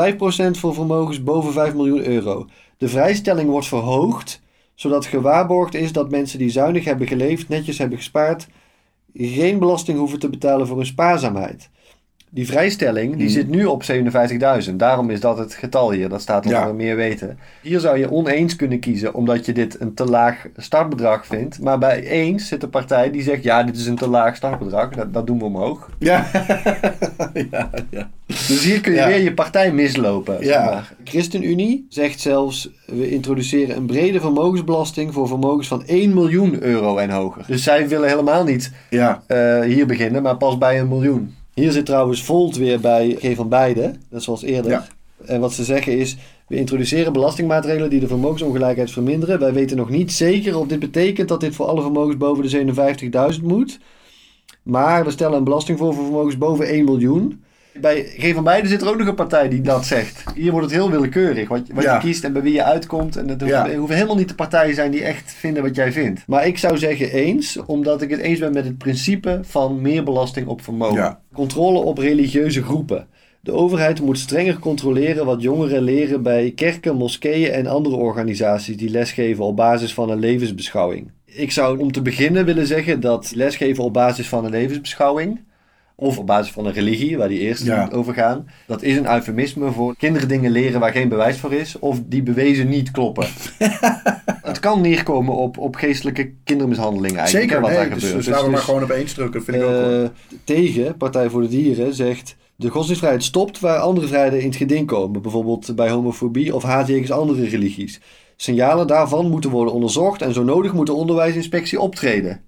Speaker 3: voor vermogens boven 5 miljoen euro. De vrijstelling wordt verhoogd, zodat gewaarborgd is dat mensen die zuinig hebben geleefd, netjes hebben gespaard, geen belasting hoeven te betalen voor hun spaarzaamheid. Die vrijstelling die
Speaker 5: Mhm.
Speaker 3: zit nu op 57.000. Daarom is dat het getal hier. Dat staat onder
Speaker 5: Ja.
Speaker 3: meer weten. Hier zou je oneens kunnen kiezen omdat je dit een te laag startbedrag vindt. Maar bij eens zit een partij die zegt ja, dit is een te laag startbedrag. Dat, dat doen we omhoog.
Speaker 5: Ja. ja, ja.
Speaker 3: Dus hier kun je
Speaker 5: Ja.
Speaker 3: weer je partij mislopen. zeg
Speaker 5: Ja.
Speaker 3: maar. ChristenUnie zegt zelfs, we introduceren een brede vermogensbelasting voor vermogens van 1 miljoen euro en hoger. Dus zij willen helemaal niet
Speaker 5: Ja.
Speaker 3: eh, hier beginnen, maar pas bij een miljoen. Hier zit trouwens Volt weer bij G van Beide, net zoals eerder.
Speaker 5: Ja.
Speaker 3: En wat ze zeggen is, we introduceren belastingmaatregelen die de vermogensongelijkheid verminderen. Wij weten nog niet zeker of dit betekent dat dit voor alle vermogens boven de 57.000 moet. Maar we stellen een belasting voor voor vermogens boven 1 miljoen. Bij G van Beide zit er ook nog een partij die dat zegt. Hier wordt het heel willekeurig wat, wat
Speaker 5: Ja.
Speaker 3: je kiest en bij wie je uitkomt. En het hoeven,
Speaker 5: Ja.
Speaker 3: het hoeven helemaal niet de partijen zijn die echt vinden wat jij vindt. Maar ik zou zeggen eens, omdat ik het eens ben met het principe van meer belasting op vermogen.
Speaker 5: Ja.
Speaker 3: Controle op religieuze groepen. De overheid moet strenger controleren wat jongeren leren bij kerken, moskeeën en andere organisaties die lesgeven op basis van een levensbeschouwing. Ik zou om te beginnen willen zeggen dat lesgeven op basis van een levensbeschouwing of op basis van een religie, waar die eerst
Speaker 5: Ja.
Speaker 3: over gaan, dat is een eufemisme voor kinderen dingen leren waar geen bewijs voor is of die bewezen niet kloppen. het kan neerkomen op, op geestelijke kindermishandeling eigenlijk,
Speaker 5: Zeker,
Speaker 3: hè, wat
Speaker 5: nee,
Speaker 3: daar
Speaker 5: dus,
Speaker 3: gebeurt.
Speaker 5: dus laten we
Speaker 3: Dus-
Speaker 5: maar gewoon op eens drukken. vind ik ook wel.
Speaker 3: eh, tegen Partij voor de Dieren zegt... De godsdienstvrijheid stopt waar andere vrijheden in het geding komen. Bijvoorbeeld bij homofobie of haat jegens andere religies. Signalen daarvan moeten worden onderzocht... en zo nodig moet de onderwijsinspectie optreden.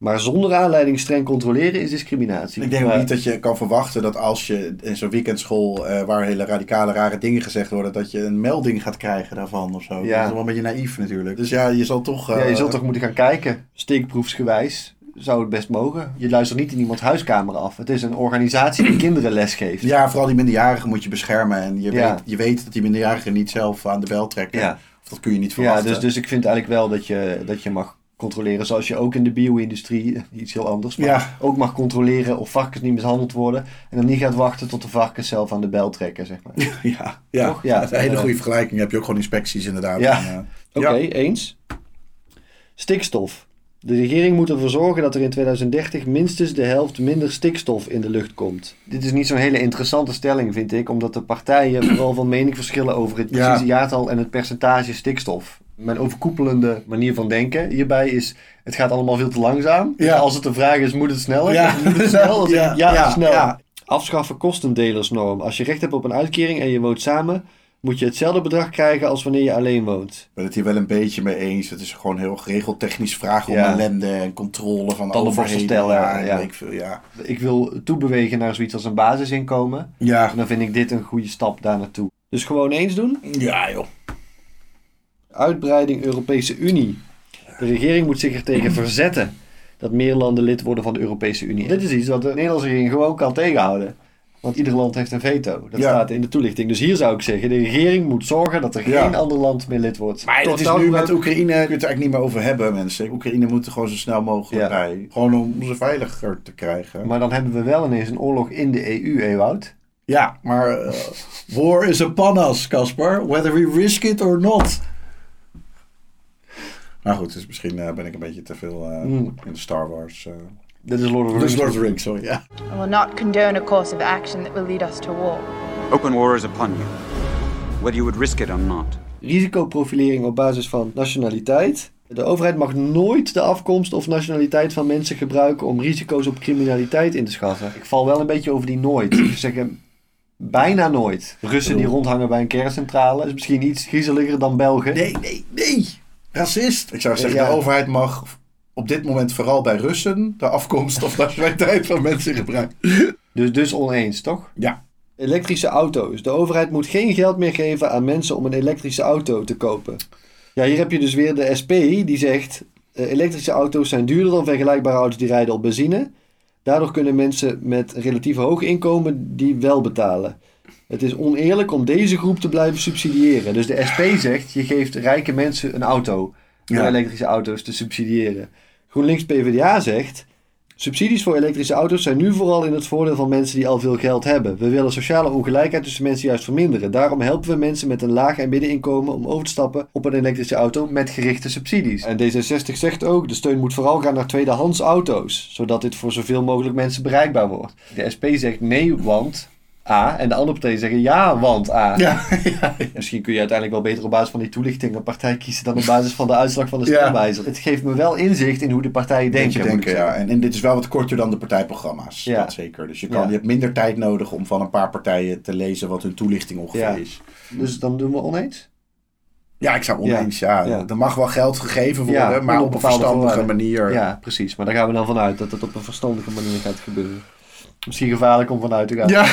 Speaker 3: Maar zonder aanleiding streng controleren is discriminatie.
Speaker 5: Ik denk
Speaker 3: Maar-
Speaker 5: niet dat je kan verwachten dat als je in zo'n weekendschool eh, waar hele radicale rare dingen gezegd worden, dat je een melding gaat krijgen daarvan of zo.
Speaker 3: Ja.
Speaker 5: Dat is wel een beetje naïef natuurlijk. Dus ja, je zal toch...
Speaker 3: Ja, je
Speaker 5: eh,
Speaker 3: zult toch moeten gaan kijken. Steekproefsgewijs zou het best mogen. Je luistert niet in iemands huiskamer af. Het is een organisatie die kinderen lesgeeft.
Speaker 5: Ja, vooral die minderjarigen moet je beschermen. En je,
Speaker 3: Ja.
Speaker 5: weet, je weet dat die minderjarigen niet zelf aan de bel trekken.
Speaker 3: Ja.
Speaker 5: Of dat kun je niet
Speaker 3: Ja,
Speaker 5: verwachten.
Speaker 3: dus, dus ik vind eigenlijk wel dat je, dat je mag controleren. Zoals je ook in de bio-industrie, iets heel anders, maar
Speaker 5: Ja.
Speaker 3: ook mag controleren of varkens niet mishandeld worden. En dan niet gaat wachten tot de varkens zelf aan de bel trekken, zeg maar.
Speaker 5: ja, ja.
Speaker 3: Toch? Ja,
Speaker 5: dat is een hele
Speaker 3: eh,
Speaker 5: goede vergelijking. Heb je ook gewoon inspecties inderdaad.
Speaker 3: Ja. Oké,
Speaker 5: eh, ja.
Speaker 3: eens. Stikstof. De regering moet ervoor zorgen dat er in 2030 minstens de helft minder stikstof in de lucht komt. Dit is niet zo'n hele interessante stelling, vind ik, omdat de partijen vooral van mening verschillen over het precieze jaartal en het percentage stikstof. Mijn overkoepelende manier van denken hierbij is: het gaat allemaal veel te langzaam.
Speaker 5: Ja.
Speaker 3: als het de vraag is, moet het sneller?
Speaker 5: Ja.
Speaker 3: Moet het snel? Zeg ik, ja,
Speaker 5: Ja,
Speaker 3: snel.
Speaker 5: ja.
Speaker 3: Afschaffen kostendelersnorm. Als je recht hebt op een uitkering en je woont samen, moet je hetzelfde bedrag krijgen als wanneer je alleen woont.
Speaker 5: Ik ben het hier wel een beetje mee eens. Het is gewoon heel regeltechnisch vragen om
Speaker 3: Ja.
Speaker 5: ellende en controle van
Speaker 3: Tandenborstel
Speaker 5: overheden.
Speaker 3: stellen,
Speaker 5: Ja,
Speaker 3: ja.
Speaker 5: ik veel, ja.
Speaker 3: Ik wil toebewegen naar zoiets als een basisinkomen.
Speaker 5: Ja.
Speaker 3: En dan vind ik dit een goede stap daar naartoe. Dus gewoon eens doen.
Speaker 5: Ja, joh.
Speaker 3: Uitbreiding Europese Unie. De regering moet zich er tegen verzetten dat meer landen lid worden van de Europese Unie. Dit is iets wat de Nederlandse regering gewoon kan tegenhouden. Want ieder land heeft een veto. Dat
Speaker 5: Ja.
Speaker 3: staat in de toelichting. Dus hier zou ik zeggen, de regering moet zorgen dat er
Speaker 5: Ja.
Speaker 3: geen ander land meer lid wordt.
Speaker 5: Maar
Speaker 3: Tot
Speaker 5: het is nu met Oekraïne, kun je het er eigenlijk niet meer over hebben, mensen. Oekraïne moet er gewoon zo snel mogelijk
Speaker 3: Ja.
Speaker 5: bij. Gewoon om ze veiliger te krijgen.
Speaker 3: Maar dan hebben we wel ineens een oorlog in de EU, Ewout.
Speaker 5: Ja, maar eh, war is upon us, Casper. Whether we risk it or not. Nou goed, dus misschien eh, ben ik een beetje te veel eh,
Speaker 3: Mm.
Speaker 5: in de Star Wars. eh
Speaker 3: Dit is Lord of the
Speaker 5: Dit is
Speaker 3: Rings.
Speaker 5: Lord of the Rings, sorry. Ja.
Speaker 12: and will not condone a course of action that will lead us to war.
Speaker 13: Open war is upon you, whether you would risk it or not.
Speaker 3: Risicoprofilering op basis van nationaliteit. De overheid mag nooit de afkomst of nationaliteit van mensen gebruiken om risico's op criminaliteit in te schatten. Ik val wel een beetje over die nooit. Ik zeg hem bijna nooit. Russen die rondhangen bij een kerncentrale is misschien iets griezeliger dan Belgen.
Speaker 5: Nee, nee, nee. Racist. Ik zou zeggen,
Speaker 3: Ja.
Speaker 5: de overheid mag op dit moment vooral bij Russen de afkomst of nationaliteit van mensen gebruiken.
Speaker 3: Dus, dus oneens, toch?
Speaker 5: Ja.
Speaker 3: Elektrische auto's. De overheid moet geen geld meer geven aan mensen om een elektrische auto te kopen. Ja, hier heb je dus weer de SP die zegt... eh, elektrische auto's zijn duurder dan vergelijkbare auto's die rijden op benzine. Daardoor kunnen mensen met een relatief hoog inkomen die wel betalen. Het is oneerlijk om deze groep te blijven subsidiëren. Dus de SP zegt, je geeft rijke mensen een auto elektrische auto's te subsidiëren. GroenLinks PvdA zegt, subsidies voor elektrische auto's zijn nu vooral in het voordeel van mensen die al veel geld hebben. We willen sociale ongelijkheid tussen mensen juist verminderen. Daarom helpen we mensen met een laag en middeninkomen om over te stappen op een elektrische auto met gerichte subsidies. En D66 zegt ook, de steun moet vooral gaan naar tweedehands auto's, zodat dit voor zoveel mogelijk mensen bereikbaar wordt. De SP zegt nee, want A. En de andere partijen zeggen ja, want A.
Speaker 5: Ja,
Speaker 3: Misschien kun je uiteindelijk wel beter op basis van die toelichting een partij kiezen dan op basis van de uitslag van de stemwijzer. Het geeft me wel inzicht in hoe de partijen denken.
Speaker 5: Denken, ja. En, en dit is wel wat korter dan de partijprogramma's.
Speaker 3: Ja.
Speaker 5: Dat zeker. Dus je, kan, je hebt minder tijd nodig om van een paar partijen te lezen wat hun toelichting ongeveer is.
Speaker 3: Dus dan doen we oneens?
Speaker 5: Ja, ik zou oneens, ja.
Speaker 3: Ja.
Speaker 5: Er mag wel geld gegeven worden, maar op een verstandige manier.
Speaker 3: Ja, precies. Maar daar gaan we dan vanuit dat het op een verstandige manier gaat gebeuren. Misschien gevaarlijk om vanuit te gaan.
Speaker 5: Ja.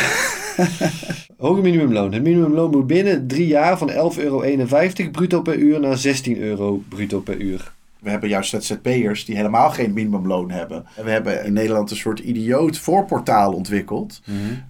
Speaker 3: Hoger minimumloon. Het minimumloon moet binnen drie jaar van 11,51 euro bruto per uur naar 16 euro bruto per uur.
Speaker 5: We hebben juist ZZP'ers die helemaal geen minimumloon hebben. En we hebben in Nederland een soort idioot voorportaal ontwikkeld.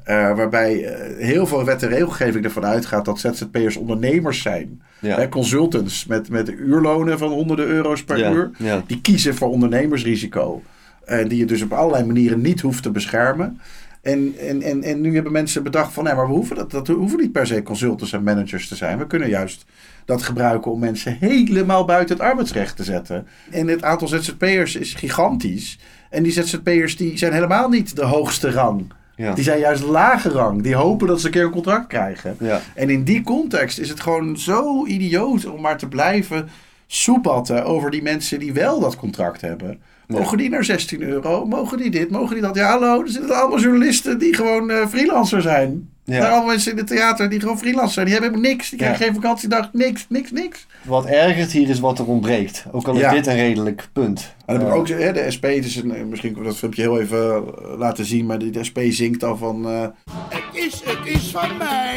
Speaker 5: eh, waarbij eh, heel veel wet en regelgeving ervan uitgaat dat ZZP'ers ondernemers zijn.
Speaker 3: Ja.
Speaker 5: Hè, consultants met, met uurlonen van honderden euro's per
Speaker 3: Ja,
Speaker 5: uur.
Speaker 3: ja.
Speaker 5: Die kiezen voor ondernemersrisico. En die je dus op allerlei manieren niet hoeft te beschermen. En, en, en, en nu hebben mensen bedacht van... Nee, maar we hoeven, dat, dat we hoeven niet per se consultants en managers te zijn. We kunnen juist dat gebruiken om mensen helemaal buiten het arbeidsrecht te zetten. En het aantal ZZP'ers is gigantisch. En die ZZP'ers die zijn helemaal niet de hoogste rang.
Speaker 3: Ja.
Speaker 5: Die zijn juist lage rang. Die hopen dat ze een keer een contract krijgen.
Speaker 3: Ja.
Speaker 5: En in die context is het gewoon zo idioot om maar te blijven soepatten over die mensen die wel dat contract hebben. Mogen die naar 16 euro? Mogen die dit? Mogen die dat? Ja, hallo, er zitten allemaal journalisten die gewoon eh, freelancer zijn.
Speaker 3: Ja.
Speaker 5: Er zijn allemaal mensen in het theater die gewoon freelancer zijn. Die hebben helemaal niks. Die krijgen
Speaker 3: Ja.
Speaker 5: geen vakantiedag. Niks, niks, niks.
Speaker 3: Wat ergert hier is wat er ontbreekt. Ook al is
Speaker 5: Ja.
Speaker 3: dit een redelijk punt.
Speaker 5: En dan heb ik
Speaker 3: Eh,
Speaker 5: ook hè, de SP, is een, eh, misschien kunnen we dat filmpje heel even laten zien, maar die- de SP zingt dan van... eh,
Speaker 14: Het is, het is van mij.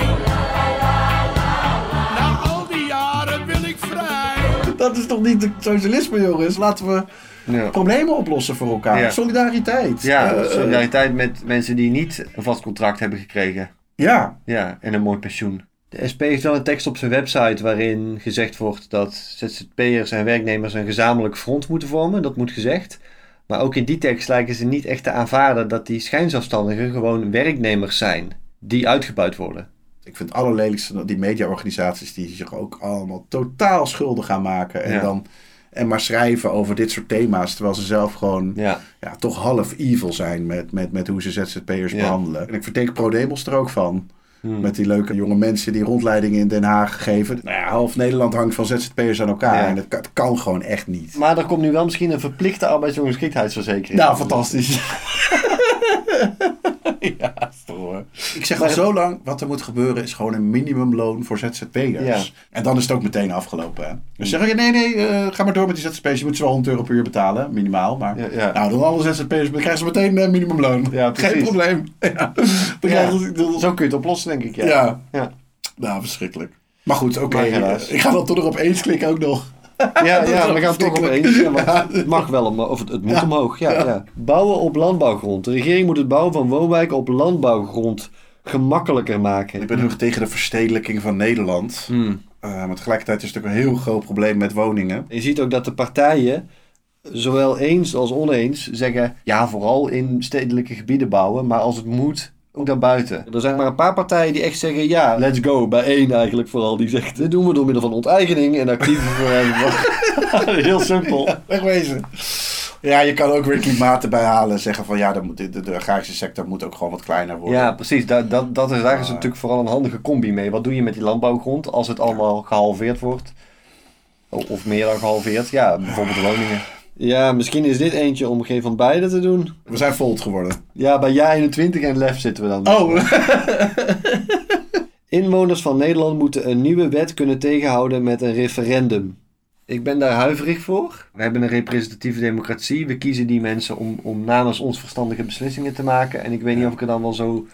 Speaker 14: Na al die jaren wil ik vrij.
Speaker 5: dat is toch niet het socialisme, jongens? Laten we
Speaker 3: Ja.
Speaker 5: problemen oplossen voor elkaar.
Speaker 3: Ja.
Speaker 5: Solidariteit.
Speaker 3: Ja,
Speaker 5: Eh, eh,
Speaker 3: solidariteit met mensen die niet een vast contract hebben gekregen.
Speaker 5: Ja.
Speaker 3: Ja, en een mooi pensioen. De SP heeft wel een tekst op zijn website waarin gezegd wordt dat ZZP'ers en werknemers een gezamenlijk front moeten vormen. Dat moet gezegd. Maar ook in die tekst lijken ze niet echt te aanvaarden dat die schijnzelfstandigen gewoon werknemers zijn die uitgebuit worden.
Speaker 5: Ik vind het allerlelijkste die mediaorganisaties die zich ook allemaal totaal schuldig gaan maken. En
Speaker 3: Ja.
Speaker 5: dan en maar schrijven over dit soort thema's. Terwijl ze zelf gewoon
Speaker 3: Ja.
Speaker 5: ja, toch half evil zijn met, met, met hoe ze ZZP'ers
Speaker 3: Ja.
Speaker 5: behandelen. En ik verdenk ProDemos er ook van.
Speaker 3: Hmm.
Speaker 5: Met die leuke jonge mensen die rondleidingen in Den Haag geven. Nou ja, half Nederland hangt van ZZP'ers aan elkaar.
Speaker 3: Ja.
Speaker 5: En het kan, gewoon echt niet.
Speaker 3: Maar er komt nu wel misschien een verplichte arbeidsongeschiktheidsverzekering.
Speaker 5: Nou, fantastisch. ja, hoor. Ik zeg al zo lang, wat er moet gebeuren is gewoon een minimumloon voor ZZP'ers.
Speaker 3: Ja.
Speaker 5: En dan is het ook meteen afgelopen. Hè? Dus zeggen je, nee, nee, eh, ga maar door met die ZZP'ers. Je moet ze wel 100 euro per uur betalen, minimaal. Maar
Speaker 3: Ja, ja.
Speaker 5: nou, dan alle ZZP'ers krijgen ze meteen eh, minimumloon.
Speaker 3: Ja,
Speaker 5: Geen probleem. Dan
Speaker 3: Zo kun je het oplossen, denk ik. Ja.
Speaker 5: Ja.
Speaker 3: Ja.
Speaker 5: Nou, verschrikkelijk. Maar goed, oké. Ik ga dan toch nog op eens klikken ook nog.
Speaker 3: Ja, ja we gaan toch op
Speaker 5: verschrikkelijk.
Speaker 3: eens. Ja, het mag wel, omhoog, of het, het moet
Speaker 5: Ja.
Speaker 3: omhoog. Ja,
Speaker 5: Ja.
Speaker 3: ja. Bouwen op landbouwgrond. De regering moet het bouwen van woonwijken op landbouwgrond gemakkelijker maken.
Speaker 5: Ik ben heel erg tegen de verstedelijking van Nederland.
Speaker 3: Hmm.
Speaker 5: Eh, maar tegelijkertijd is het natuurlijk een heel groot probleem met woningen.
Speaker 3: Je ziet ook dat de partijen, zowel eens als oneens, zeggen ja, vooral in stedelijke gebieden bouwen, maar als het moet, ook daarbuiten. Er zijn maar een paar partijen die echt zeggen ja, let's go. Bij één eigenlijk vooral, die zegt dit doen we door middel van onteigening en actieve verhuizing. Heel simpel.
Speaker 5: Wegwezen. Ja, je kan ook weer klimaat erbij halen en zeggen van ja, moet, de, de, de agrarische sector moet ook gewoon wat kleiner worden.
Speaker 3: Ja, precies. Dat, dat, dat is, daar is natuurlijk vooral een handige combi mee. Wat doe je met die landbouwgrond als het allemaal gehalveerd wordt? Of meer dan gehalveerd? Ja, bijvoorbeeld woningen. Ja, misschien is dit eentje om geen van beide te doen.
Speaker 5: We zijn volt geworden.
Speaker 3: Ja, bij Ja 21 en Lef zitten we dan.
Speaker 5: Oh!
Speaker 3: Inwoners van Nederland moeten een nieuwe wet kunnen tegenhouden met een referendum. Ik ben daar huiverig voor. We hebben een representatieve democratie. We kiezen die mensen om, om namens ons verstandige beslissingen te maken. En ik weet niet of ik er dan wel zo,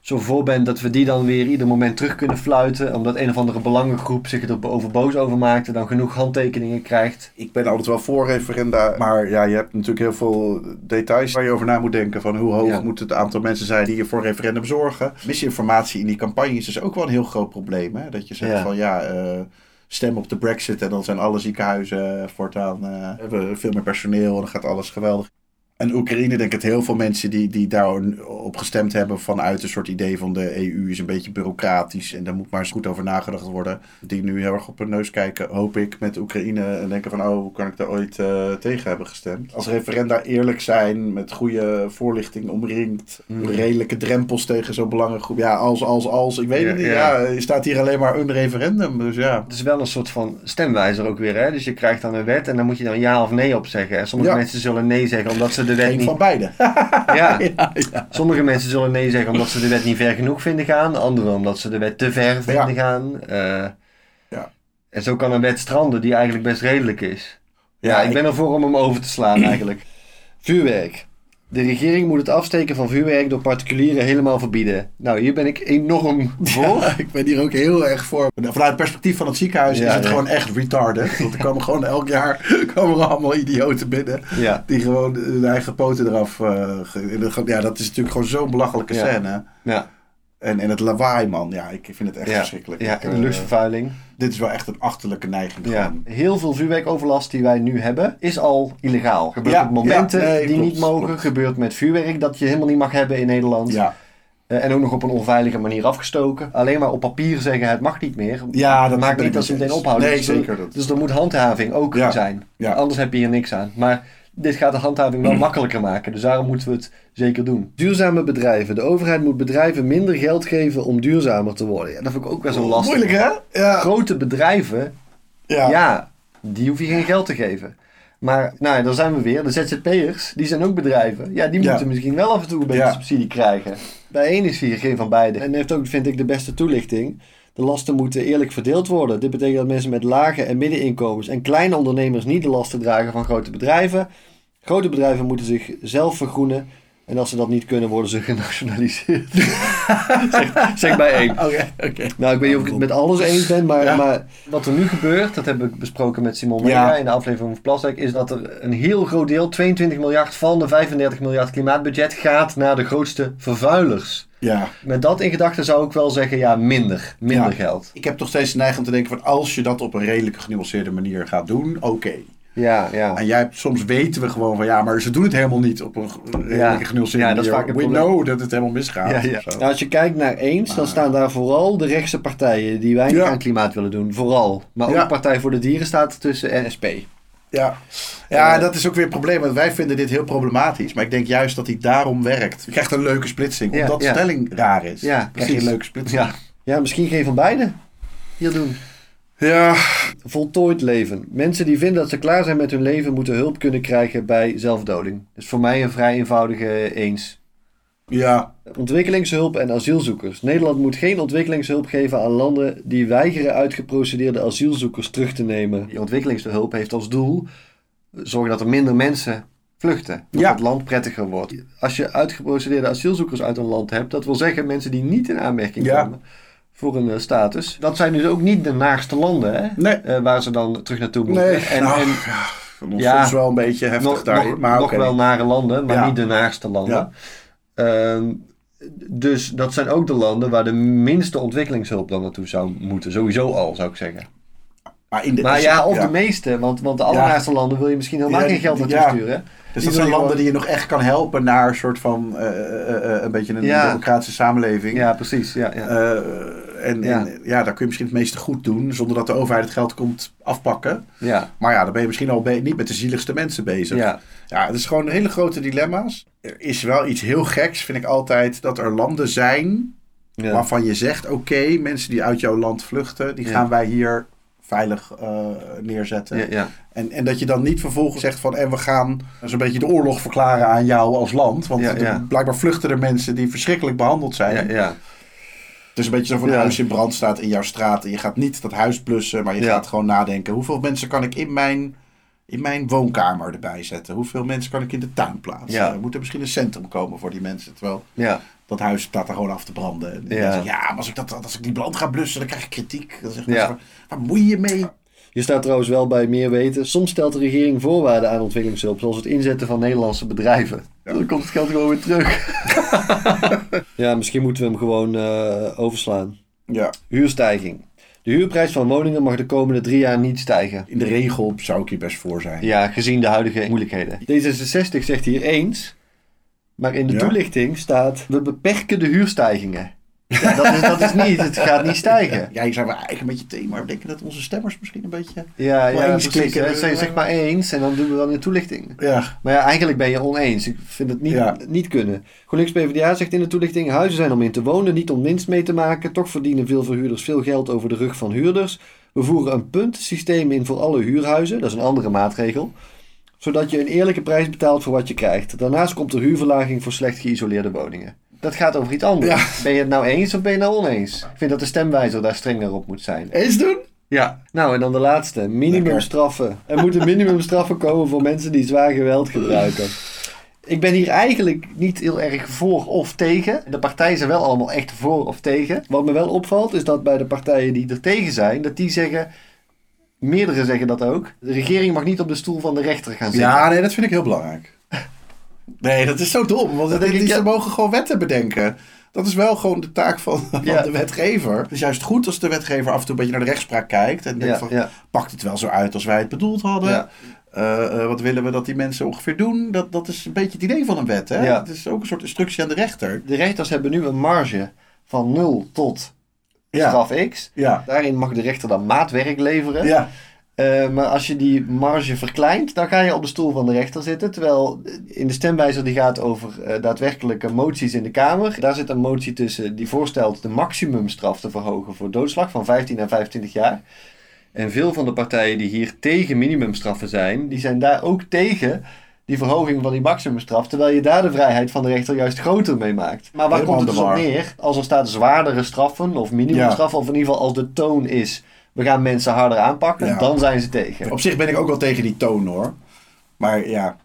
Speaker 3: zo voor ben dat we die dan weer ieder moment terug kunnen fluiten. Omdat een of andere belangengroep zich er over boos over maakt en dan genoeg handtekeningen krijgt.
Speaker 5: Ik ben altijd wel voor referenda, maar ja, je hebt natuurlijk heel veel details waar je over na moet denken. Van hoe hoog
Speaker 3: Ja.
Speaker 5: moet het aantal mensen zijn die je voor referendum zorgen. Misinformatie in die campagnes is ook wel een heel groot probleem. Hè? Dat je zegt
Speaker 3: Ja.
Speaker 5: van ja, eh, stem op de brexit en dan zijn alle ziekenhuizen voortaan, eh, hebben veel meer personeel en dan gaat alles geweldig. En Oekraïne, denk ik dat heel veel mensen die, die daarop gestemd hebben vanuit een soort idee van de EU is een beetje bureaucratisch en daar moet maar eens goed over nagedacht worden. Die nu heel erg op hun neus kijken, hoop ik, met Oekraïne en denken van oh, hoe kan ik daar ooit eh, tegen hebben gestemd. Als referenda eerlijk zijn, met goede voorlichting omringd, redelijke drempels tegen zo'n belangengroep. Ja, als, als, als, ik weet
Speaker 3: Ja,
Speaker 5: het niet.
Speaker 3: ja.
Speaker 5: Ja, je staat hier alleen maar een referendum, dus ja.
Speaker 3: Het is wel een soort van stemwijzer ook weer. Hè? Dus je krijgt dan een wet en dan moet je dan ja of nee op zeggen. En sommige
Speaker 5: Ja.
Speaker 3: mensen zullen nee zeggen omdat ze de wet
Speaker 5: Geen
Speaker 3: niet...
Speaker 5: van beide.
Speaker 3: Ja. Sommige mensen zullen nee zeggen omdat ze de wet niet ver genoeg vinden gaan. Anderen omdat ze de wet te ver vinden gaan. Eh,
Speaker 5: Ja.
Speaker 3: En zo kan een wet stranden die eigenlijk best redelijk is. Ja,
Speaker 5: Ja,
Speaker 3: ik
Speaker 5: ik-
Speaker 3: ben ervoor om hem over te slaan eigenlijk. Vuurwerk. De regering moet het afsteken van vuurwerk door particulieren helemaal verbieden. Nou, hier ben ik enorm voor.
Speaker 5: ik ben hier ook heel erg voor. Vanuit het perspectief van het ziekenhuis
Speaker 3: Ja,
Speaker 5: is het
Speaker 3: ja.
Speaker 5: gewoon echt retarded. Want er komen gewoon elk jaar komen er allemaal idioten binnen. Die gewoon hun eigen poten eraf... eh, ja, dat is natuurlijk gewoon zo'n belachelijke
Speaker 3: Ja.
Speaker 5: scène.
Speaker 3: Ja.
Speaker 5: En, en het lawaai, man. Ja, ik vind het echt
Speaker 3: Ja.
Speaker 5: verschrikkelijk.
Speaker 3: Ja, en de
Speaker 5: eh,
Speaker 3: luchtvervuiling.
Speaker 5: dit is wel echt een achterlijke neiging.
Speaker 3: Ja,
Speaker 5: gewoon.
Speaker 3: heel veel vuurwerkoverlast die wij nu hebben, is al illegaal. Gebeurt
Speaker 5: Ja,
Speaker 3: op momenten
Speaker 5: nee,
Speaker 3: die
Speaker 5: klopt,
Speaker 3: niet mogen.
Speaker 5: klopt.
Speaker 3: Gebeurt met vuurwerk dat je helemaal niet mag hebben in Nederland.
Speaker 5: Ja.
Speaker 3: Eh, en ook nog op een onveilige manier afgestoken. Alleen maar op papier zeggen het mag niet meer.
Speaker 5: Ja, dat
Speaker 3: maakt niet dat ze meteen ophouden.
Speaker 5: Nee,
Speaker 3: dus er-
Speaker 5: zeker dat.
Speaker 3: Dus er moet handhaving ook zijn.
Speaker 5: Ja.
Speaker 3: Anders heb je hier niks aan. Maar dit gaat de handhaving wel makkelijker maken. Dus daarom moeten we het zeker doen. Duurzame bedrijven. De overheid moet bedrijven minder geld geven om duurzamer te worden. Ja, dat vind ik ook wel zo lastig.
Speaker 5: Moeilijk, hè? Ja.
Speaker 3: Grote bedrijven
Speaker 5: Ja.
Speaker 3: ja, die hoef je geen geld te geven. Maar nou, ja, daar zijn we weer. De ZZP'ers, die zijn ook bedrijven. Ja, die moeten misschien wel af en toe een beetje subsidie krijgen. Bij één is hier geen van beide. En heeft ook, vind ik, de beste toelichting. De lasten moeten eerlijk verdeeld worden. Dit betekent dat mensen met lage en middeninkomens en kleine ondernemers niet de lasten dragen van grote bedrijven. Grote bedrijven moeten zich zelf vergroenen. En als ze dat niet kunnen, worden ze genationaliseerd. zeg, zeg bij één.
Speaker 5: Oké, oké.
Speaker 3: Nou, ik weet niet of ik het met alles eens ben, maar,
Speaker 5: Ja.
Speaker 3: maar wat er nu gebeurt, dat hebben we besproken met Simon Mega
Speaker 5: Ja.
Speaker 3: in de aflevering van Plastic, is dat er een heel groot deel, 22 miljard van de 35 miljard klimaatbudget, gaat naar de grootste vervuilers.
Speaker 5: Ja.
Speaker 3: Met dat in gedachten zou ik wel zeggen, ja, minder. Minder
Speaker 5: Ja.
Speaker 3: geld.
Speaker 5: Ik heb toch steeds de neiging om te denken van als je dat op een redelijk genuanceerde manier gaat doen, oké.
Speaker 3: Ja, ja.
Speaker 5: En jij, soms weten we gewoon van ja, maar ze doen het helemaal niet op een redelijke
Speaker 3: Ja.
Speaker 5: genuanceerde
Speaker 3: Ja, dat is
Speaker 5: manier.
Speaker 3: vaak het
Speaker 5: We
Speaker 3: probleem.
Speaker 5: know dat het helemaal misgaat.
Speaker 3: Ja. Nou, als je kijkt naar eens, dan staan daar vooral de rechtse partijen die weinig
Speaker 5: Ja.
Speaker 3: aan klimaat willen doen. Vooral. Maar ook
Speaker 5: Ja.
Speaker 3: Partij voor de Dieren staat ertussen en SP.
Speaker 5: Ja, ja dat is ook weer een probleem. Want wij vinden dit heel problematisch. Maar ik denk juist dat hij daarom werkt. Je krijgt een leuke splitsing. Omdat
Speaker 3: ja.
Speaker 5: stelling raar is.
Speaker 3: Ja,
Speaker 5: krijg je
Speaker 3: precies.
Speaker 5: een leuke splitsing.
Speaker 3: Ja. ja, misschien geen van beide hier doen.
Speaker 5: Ja.
Speaker 3: Voltooid leven. Mensen die vinden dat ze klaar zijn met hun leven, moeten hulp kunnen krijgen bij zelfdoding. Dus voor mij een vrij eenvoudige eens.
Speaker 5: Ja.
Speaker 3: Ontwikkelingshulp en asielzoekers. Nederland moet geen ontwikkelingshulp geven aan landen die weigeren uitgeprocedeerde asielzoekers terug te nemen. Die ontwikkelingshulp heeft als doel zorgen dat er minder mensen vluchten. Dat
Speaker 5: Ja.
Speaker 3: het land prettiger wordt. Als je uitgeprocedeerde asielzoekers uit een land hebt, dat wil zeggen mensen die niet in aanmerking
Speaker 5: Ja.
Speaker 3: komen voor een status. Dat zijn dus ook niet de naagste landen hè?
Speaker 5: Nee.
Speaker 3: Eh, waar ze dan terug naartoe moeten.
Speaker 5: Nee,
Speaker 3: en,
Speaker 5: nou,
Speaker 3: en,
Speaker 5: ja, soms wel een beetje heftig
Speaker 3: nog,
Speaker 5: daarin.
Speaker 3: nog,
Speaker 5: maar
Speaker 3: nog wel nare landen, maar
Speaker 5: Ja.
Speaker 3: niet de naagste landen.
Speaker 5: Ja.
Speaker 3: Ehm, dus dat zijn ook de landen waar de minste ontwikkelingshulp dan naartoe zou moeten. Sowieso al, zou ik zeggen.
Speaker 5: Maar, in de,
Speaker 3: Maar ja, of de meeste, want, want de allerlaatste landen wil je misschien helemaal geen geld naartoe
Speaker 5: ja.
Speaker 3: sturen.
Speaker 5: Dus
Speaker 3: Die
Speaker 5: dat zijn landen die je nog echt kan helpen naar een soort van eh, eh, eh, een beetje een democratische samenleving.
Speaker 3: Ja, precies. Ja, ja.
Speaker 5: En,
Speaker 3: Ja.
Speaker 5: en ja, daar kun je misschien het meeste goed doen zonder dat de overheid het geld komt afpakken.
Speaker 3: Ja.
Speaker 5: Maar ja, dan ben je misschien al niet met de zieligste mensen bezig.
Speaker 3: Ja.
Speaker 5: ja, het is gewoon hele grote dilemma's. Er is wel iets heel geks, vind ik altijd, dat er landen zijn
Speaker 3: Ja.
Speaker 5: waarvan je zegt: oké, mensen die uit jouw land vluchten, die
Speaker 3: Ja.
Speaker 5: gaan wij hier veilig eh, neerzetten.
Speaker 3: Ja, ja.
Speaker 5: En, en dat je dan niet vervolgens zegt van en we gaan zo'n beetje de oorlog verklaren aan jou als land. Want
Speaker 3: Ja,
Speaker 5: er- blijkbaar vluchten er mensen die verschrikkelijk behandeld zijn.
Speaker 3: Ja.
Speaker 5: Het is een beetje zo van een huis in brand staat in jouw straat. En je gaat niet dat huis blussen, maar je gaat gewoon nadenken. Hoeveel mensen kan ik in mijn, in mijn woonkamer erbij zetten? Hoeveel mensen kan ik in de tuin plaatsen? Er moet er misschien een centrum komen voor die mensen. Terwijl
Speaker 3: Ja.
Speaker 5: Dat huis staat er gewoon af te branden. En
Speaker 3: Ja.
Speaker 5: ja. Ja, maar als ik, dat, als ik die brand ga blussen, dan krijg ik kritiek. Dan zeg ik,
Speaker 3: Ja.
Speaker 5: waar, waar moei je mee?
Speaker 3: Je staat trouwens wel bij meer weten. Soms stelt de regering voorwaarden aan ontwikkelingshulp, zoals het inzetten van Nederlandse bedrijven. Dan komt het geld gewoon weer terug. ja, misschien moeten we hem gewoon eh, overslaan.
Speaker 5: Ja.
Speaker 3: Huurstijging. De huurprijs van woningen mag de komende drie jaar niet stijgen.
Speaker 5: In de regel zou ik hier best voor zijn.
Speaker 3: Ja, gezien de huidige moeilijkheden. D66 zegt hier eens, maar in de
Speaker 5: Ja.
Speaker 3: toelichting staat: we beperken de huurstijgingen. Ja, dat, is, dat is niet, het gaat niet stijgen.
Speaker 5: Ja, hier zijn we eigenlijk een beetje maar we denken dat onze stemmers misschien een beetje...
Speaker 3: Ja, ja
Speaker 5: eens
Speaker 3: precies.
Speaker 5: klikken.
Speaker 3: Zeg, zeg maar eens en dan doen we in de toelichting.
Speaker 5: Ja.
Speaker 3: Maar ja, eigenlijk ben je oneens. Ik vind het niet,
Speaker 5: Ja.
Speaker 3: niet kunnen. GroenLinks PvdA zegt in de toelichting... huizen zijn om in te wonen, niet om winst mee te maken. Toch verdienen veel verhuurders veel geld over de rug van huurders. We voeren een puntensysteem in voor alle huurhuizen. Dat is een andere maatregel. Zodat je een eerlijke prijs betaalt voor wat je krijgt. Daarnaast komt er huurverlaging voor slecht geïsoleerde woningen. Dat gaat over iets anders. Ben je het nou eens of ben je het nou oneens? Ik vind dat de stemwijzer daar strenger op moet zijn.
Speaker 5: Eens doen?
Speaker 3: Ja. Nou, en dan de laatste. Minimumstraffen. Er moeten minimumstraffen komen voor mensen die zwaar geweld gebruiken. Ik ben hier eigenlijk niet heel erg voor of tegen. De partijen zijn wel allemaal echt voor of tegen. Wat me wel opvalt is dat bij de partijen die er tegen zijn, dat die zeggen, meerdere zeggen dat ook, de regering mag niet op de stoel van de rechter gaan zitten.
Speaker 5: Ja, nee, dat vind ik heel belangrijk. Nee, dat is zo dom. Want
Speaker 3: ik, ja.
Speaker 5: ze mogen gewoon wetten bedenken. Dat is wel gewoon de taak van, van
Speaker 3: Ja.
Speaker 5: de wetgever. Het is juist goed als de wetgever af en toe een beetje naar de rechtspraak kijkt. En denkt
Speaker 3: Ja,
Speaker 5: van, pakt het wel zo uit als wij het bedoeld hadden? Eh, eh, wat willen we dat die mensen ongeveer doen? Dat, dat is een beetje het idee van een wet. Hè? Het is ook een soort instructie aan de rechter.
Speaker 3: De rechters hebben nu een marge van 0 tot. Straf X. Daarin mag de rechter dan maatwerk leveren.
Speaker 5: Ja.
Speaker 3: Eh, maar als je die marge verkleint, dan ga je op de stoel van de rechter zitten. Terwijl in de stemwijzer die gaat over eh, daadwerkelijke moties in de Kamer. Daar zit een motie tussen die voorstelt de maximumstraf te verhogen voor doodslag van 15 naar 25 jaar. En veel van de partijen die hier tegen minimumstraffen zijn, die zijn daar ook tegen die verhoging van die maximumstraf. Terwijl je daar de vrijheid van de rechter juist groter mee maakt. Maar waar
Speaker 5: Helemaal
Speaker 3: komt het dus op neer? Als er staat zwaardere straffen of minimumstraffen, of in ieder geval als de toon is... we gaan mensen harder aanpakken,
Speaker 5: Ja.
Speaker 3: dan zijn ze tegen.
Speaker 5: Op zich ben ik ook wel tegen die toon hoor. Maar ja,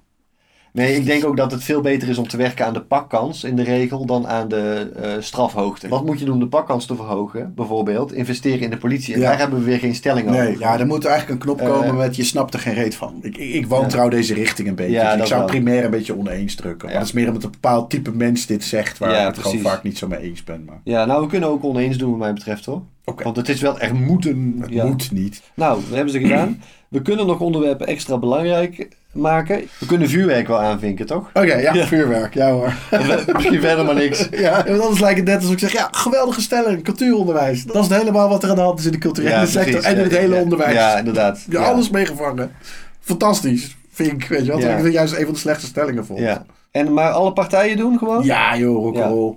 Speaker 3: Nee, ik denk ook dat het veel beter is om te werken aan de pakkans in de regel dan aan de eh, strafhoogte. Wat moet je doen om de pakkans te verhogen? Bijvoorbeeld investeren in de politie. En
Speaker 5: Ja.
Speaker 3: daar hebben we weer geen stelling
Speaker 5: nee,
Speaker 3: over.
Speaker 5: ja, er moet eigenlijk een knop komen
Speaker 3: Eh,
Speaker 5: met je snapt er geen reet van. Ik, ik, ik wantrouw
Speaker 3: Ja.
Speaker 5: deze richting een beetje.
Speaker 3: Ja,
Speaker 5: Dus ik zou
Speaker 3: wel.
Speaker 5: primair een beetje oneens drukken. Maar dat is meer omdat een bepaald type mens dit zegt waar
Speaker 3: Ja,
Speaker 5: ik het gewoon vaak niet zo mee eens ben. Maar
Speaker 3: Ja, nou we kunnen ook oneens doen wat mij betreft hoor. Want het is wel echt moeten.
Speaker 5: het moet niet.
Speaker 3: Nou, dat hebben ze gedaan. We kunnen nog onderwerpen extra belangrijk maken. We kunnen vuurwerk wel aanvinken, toch?
Speaker 5: Oké, ja, vuurwerk. Ja hoor.
Speaker 3: Misschien verder maar niks.
Speaker 5: Ja, want anders lijkt het net alsof ik zeg, ja, geweldige stelling, cultuuronderwijs. Dat is helemaal wat er aan de hand is in de culturele
Speaker 3: Ja,
Speaker 5: sector
Speaker 3: precies.
Speaker 5: en in het
Speaker 3: Ja,
Speaker 5: hele
Speaker 3: ja.
Speaker 5: onderwijs.
Speaker 3: Ja, inderdaad.
Speaker 5: Ja,
Speaker 3: Ja.
Speaker 5: alles meegevangen. Fantastisch, vind ik. Weet je wat?
Speaker 3: Ja.
Speaker 5: Ik vind juist een van de slechtste stellingen vond.
Speaker 3: Ja. En maar alle partijen doen gewoon?
Speaker 5: Ja, joh, rock'n'roll.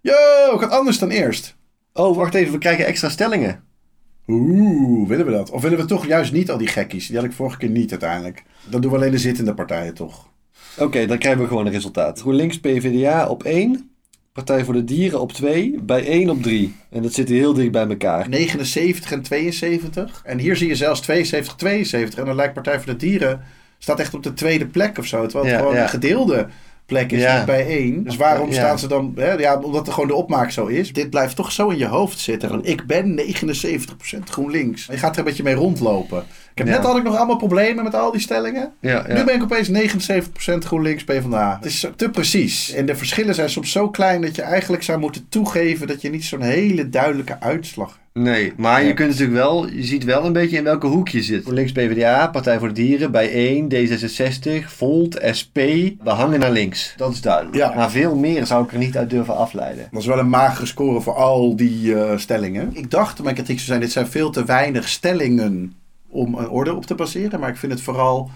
Speaker 5: Yo, gaat anders dan eerst.
Speaker 3: Oh, wacht even, we krijgen extra stellingen.
Speaker 5: Oeh, willen we dat? Of willen we toch juist niet al die gekkies? Die had ik vorige keer niet uiteindelijk. Dan doen we alleen de zittende partijen toch.
Speaker 3: Oké, dan krijgen we gewoon een resultaat. GroenLinks PvdA op 1. Partij voor de Dieren op 2. Bij 1 op 3. En dat zit heel dicht bij elkaar.
Speaker 5: 79 en 72. En hier zie je zelfs 72, 72. En dan lijkt Partij voor de Dieren... staat echt op de tweede plek of zo. Terwijl het
Speaker 3: Ja,
Speaker 5: gewoon
Speaker 3: ja.
Speaker 5: een gedeelde plek is
Speaker 3: Ja.
Speaker 5: niet bijeen. Dus waarom
Speaker 3: Ja.
Speaker 5: staan ze dan... Hè, ja, omdat er gewoon de opmaak zo is. Dit blijft toch zo in je hoofd zitten. Van ik ben 79% GroenLinks. Je gaat er een beetje mee rondlopen. Ik heb
Speaker 3: Ja.
Speaker 5: net had ik nog allemaal problemen met al die stellingen.
Speaker 3: Ja, ja.
Speaker 5: Nu ben ik opeens 79% GroenLinks PvdA. Het is te precies. En de verschillen zijn soms zo klein dat je eigenlijk zou moeten toegeven dat je niet zo'n hele duidelijke uitslag
Speaker 3: Nee, maar je kunt natuurlijk wel, je ziet wel een beetje in welke hoek je zit. Links PvdA, Partij voor de Dieren, Bijeen, D66, Volt, SP. We hangen naar links. Dat is duidelijk.
Speaker 5: Ja.
Speaker 3: Maar veel meer zou ik er niet uit durven afleiden.
Speaker 5: Dat is wel een magere score voor al die eh, stellingen. Ik dacht, mijn kritiek zou zijn, dit zijn veel te weinig stellingen om een orde op te baseren. Maar ik vind het vooral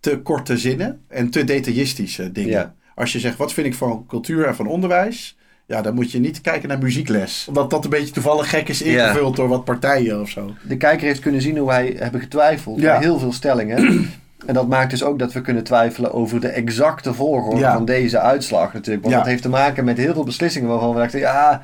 Speaker 5: te korte zinnen en te detailistische dingen.
Speaker 3: Ja.
Speaker 5: Als je zegt, wat vind ik van cultuur en van onderwijs? Ja, dan moet je niet kijken naar muziekles. Omdat dat een beetje toevallig gek is ingevuld door wat partijen of zo.
Speaker 3: De kijker heeft kunnen zien hoe wij hebben getwijfeld
Speaker 5: Ja.
Speaker 3: heel veel stellingen. En dat maakt dus ook dat we kunnen twijfelen over de exacte volgorde
Speaker 5: Ja.
Speaker 3: van deze uitslag natuurlijk. Want dat heeft te maken met heel veel beslissingen waarvan we dachten, ja,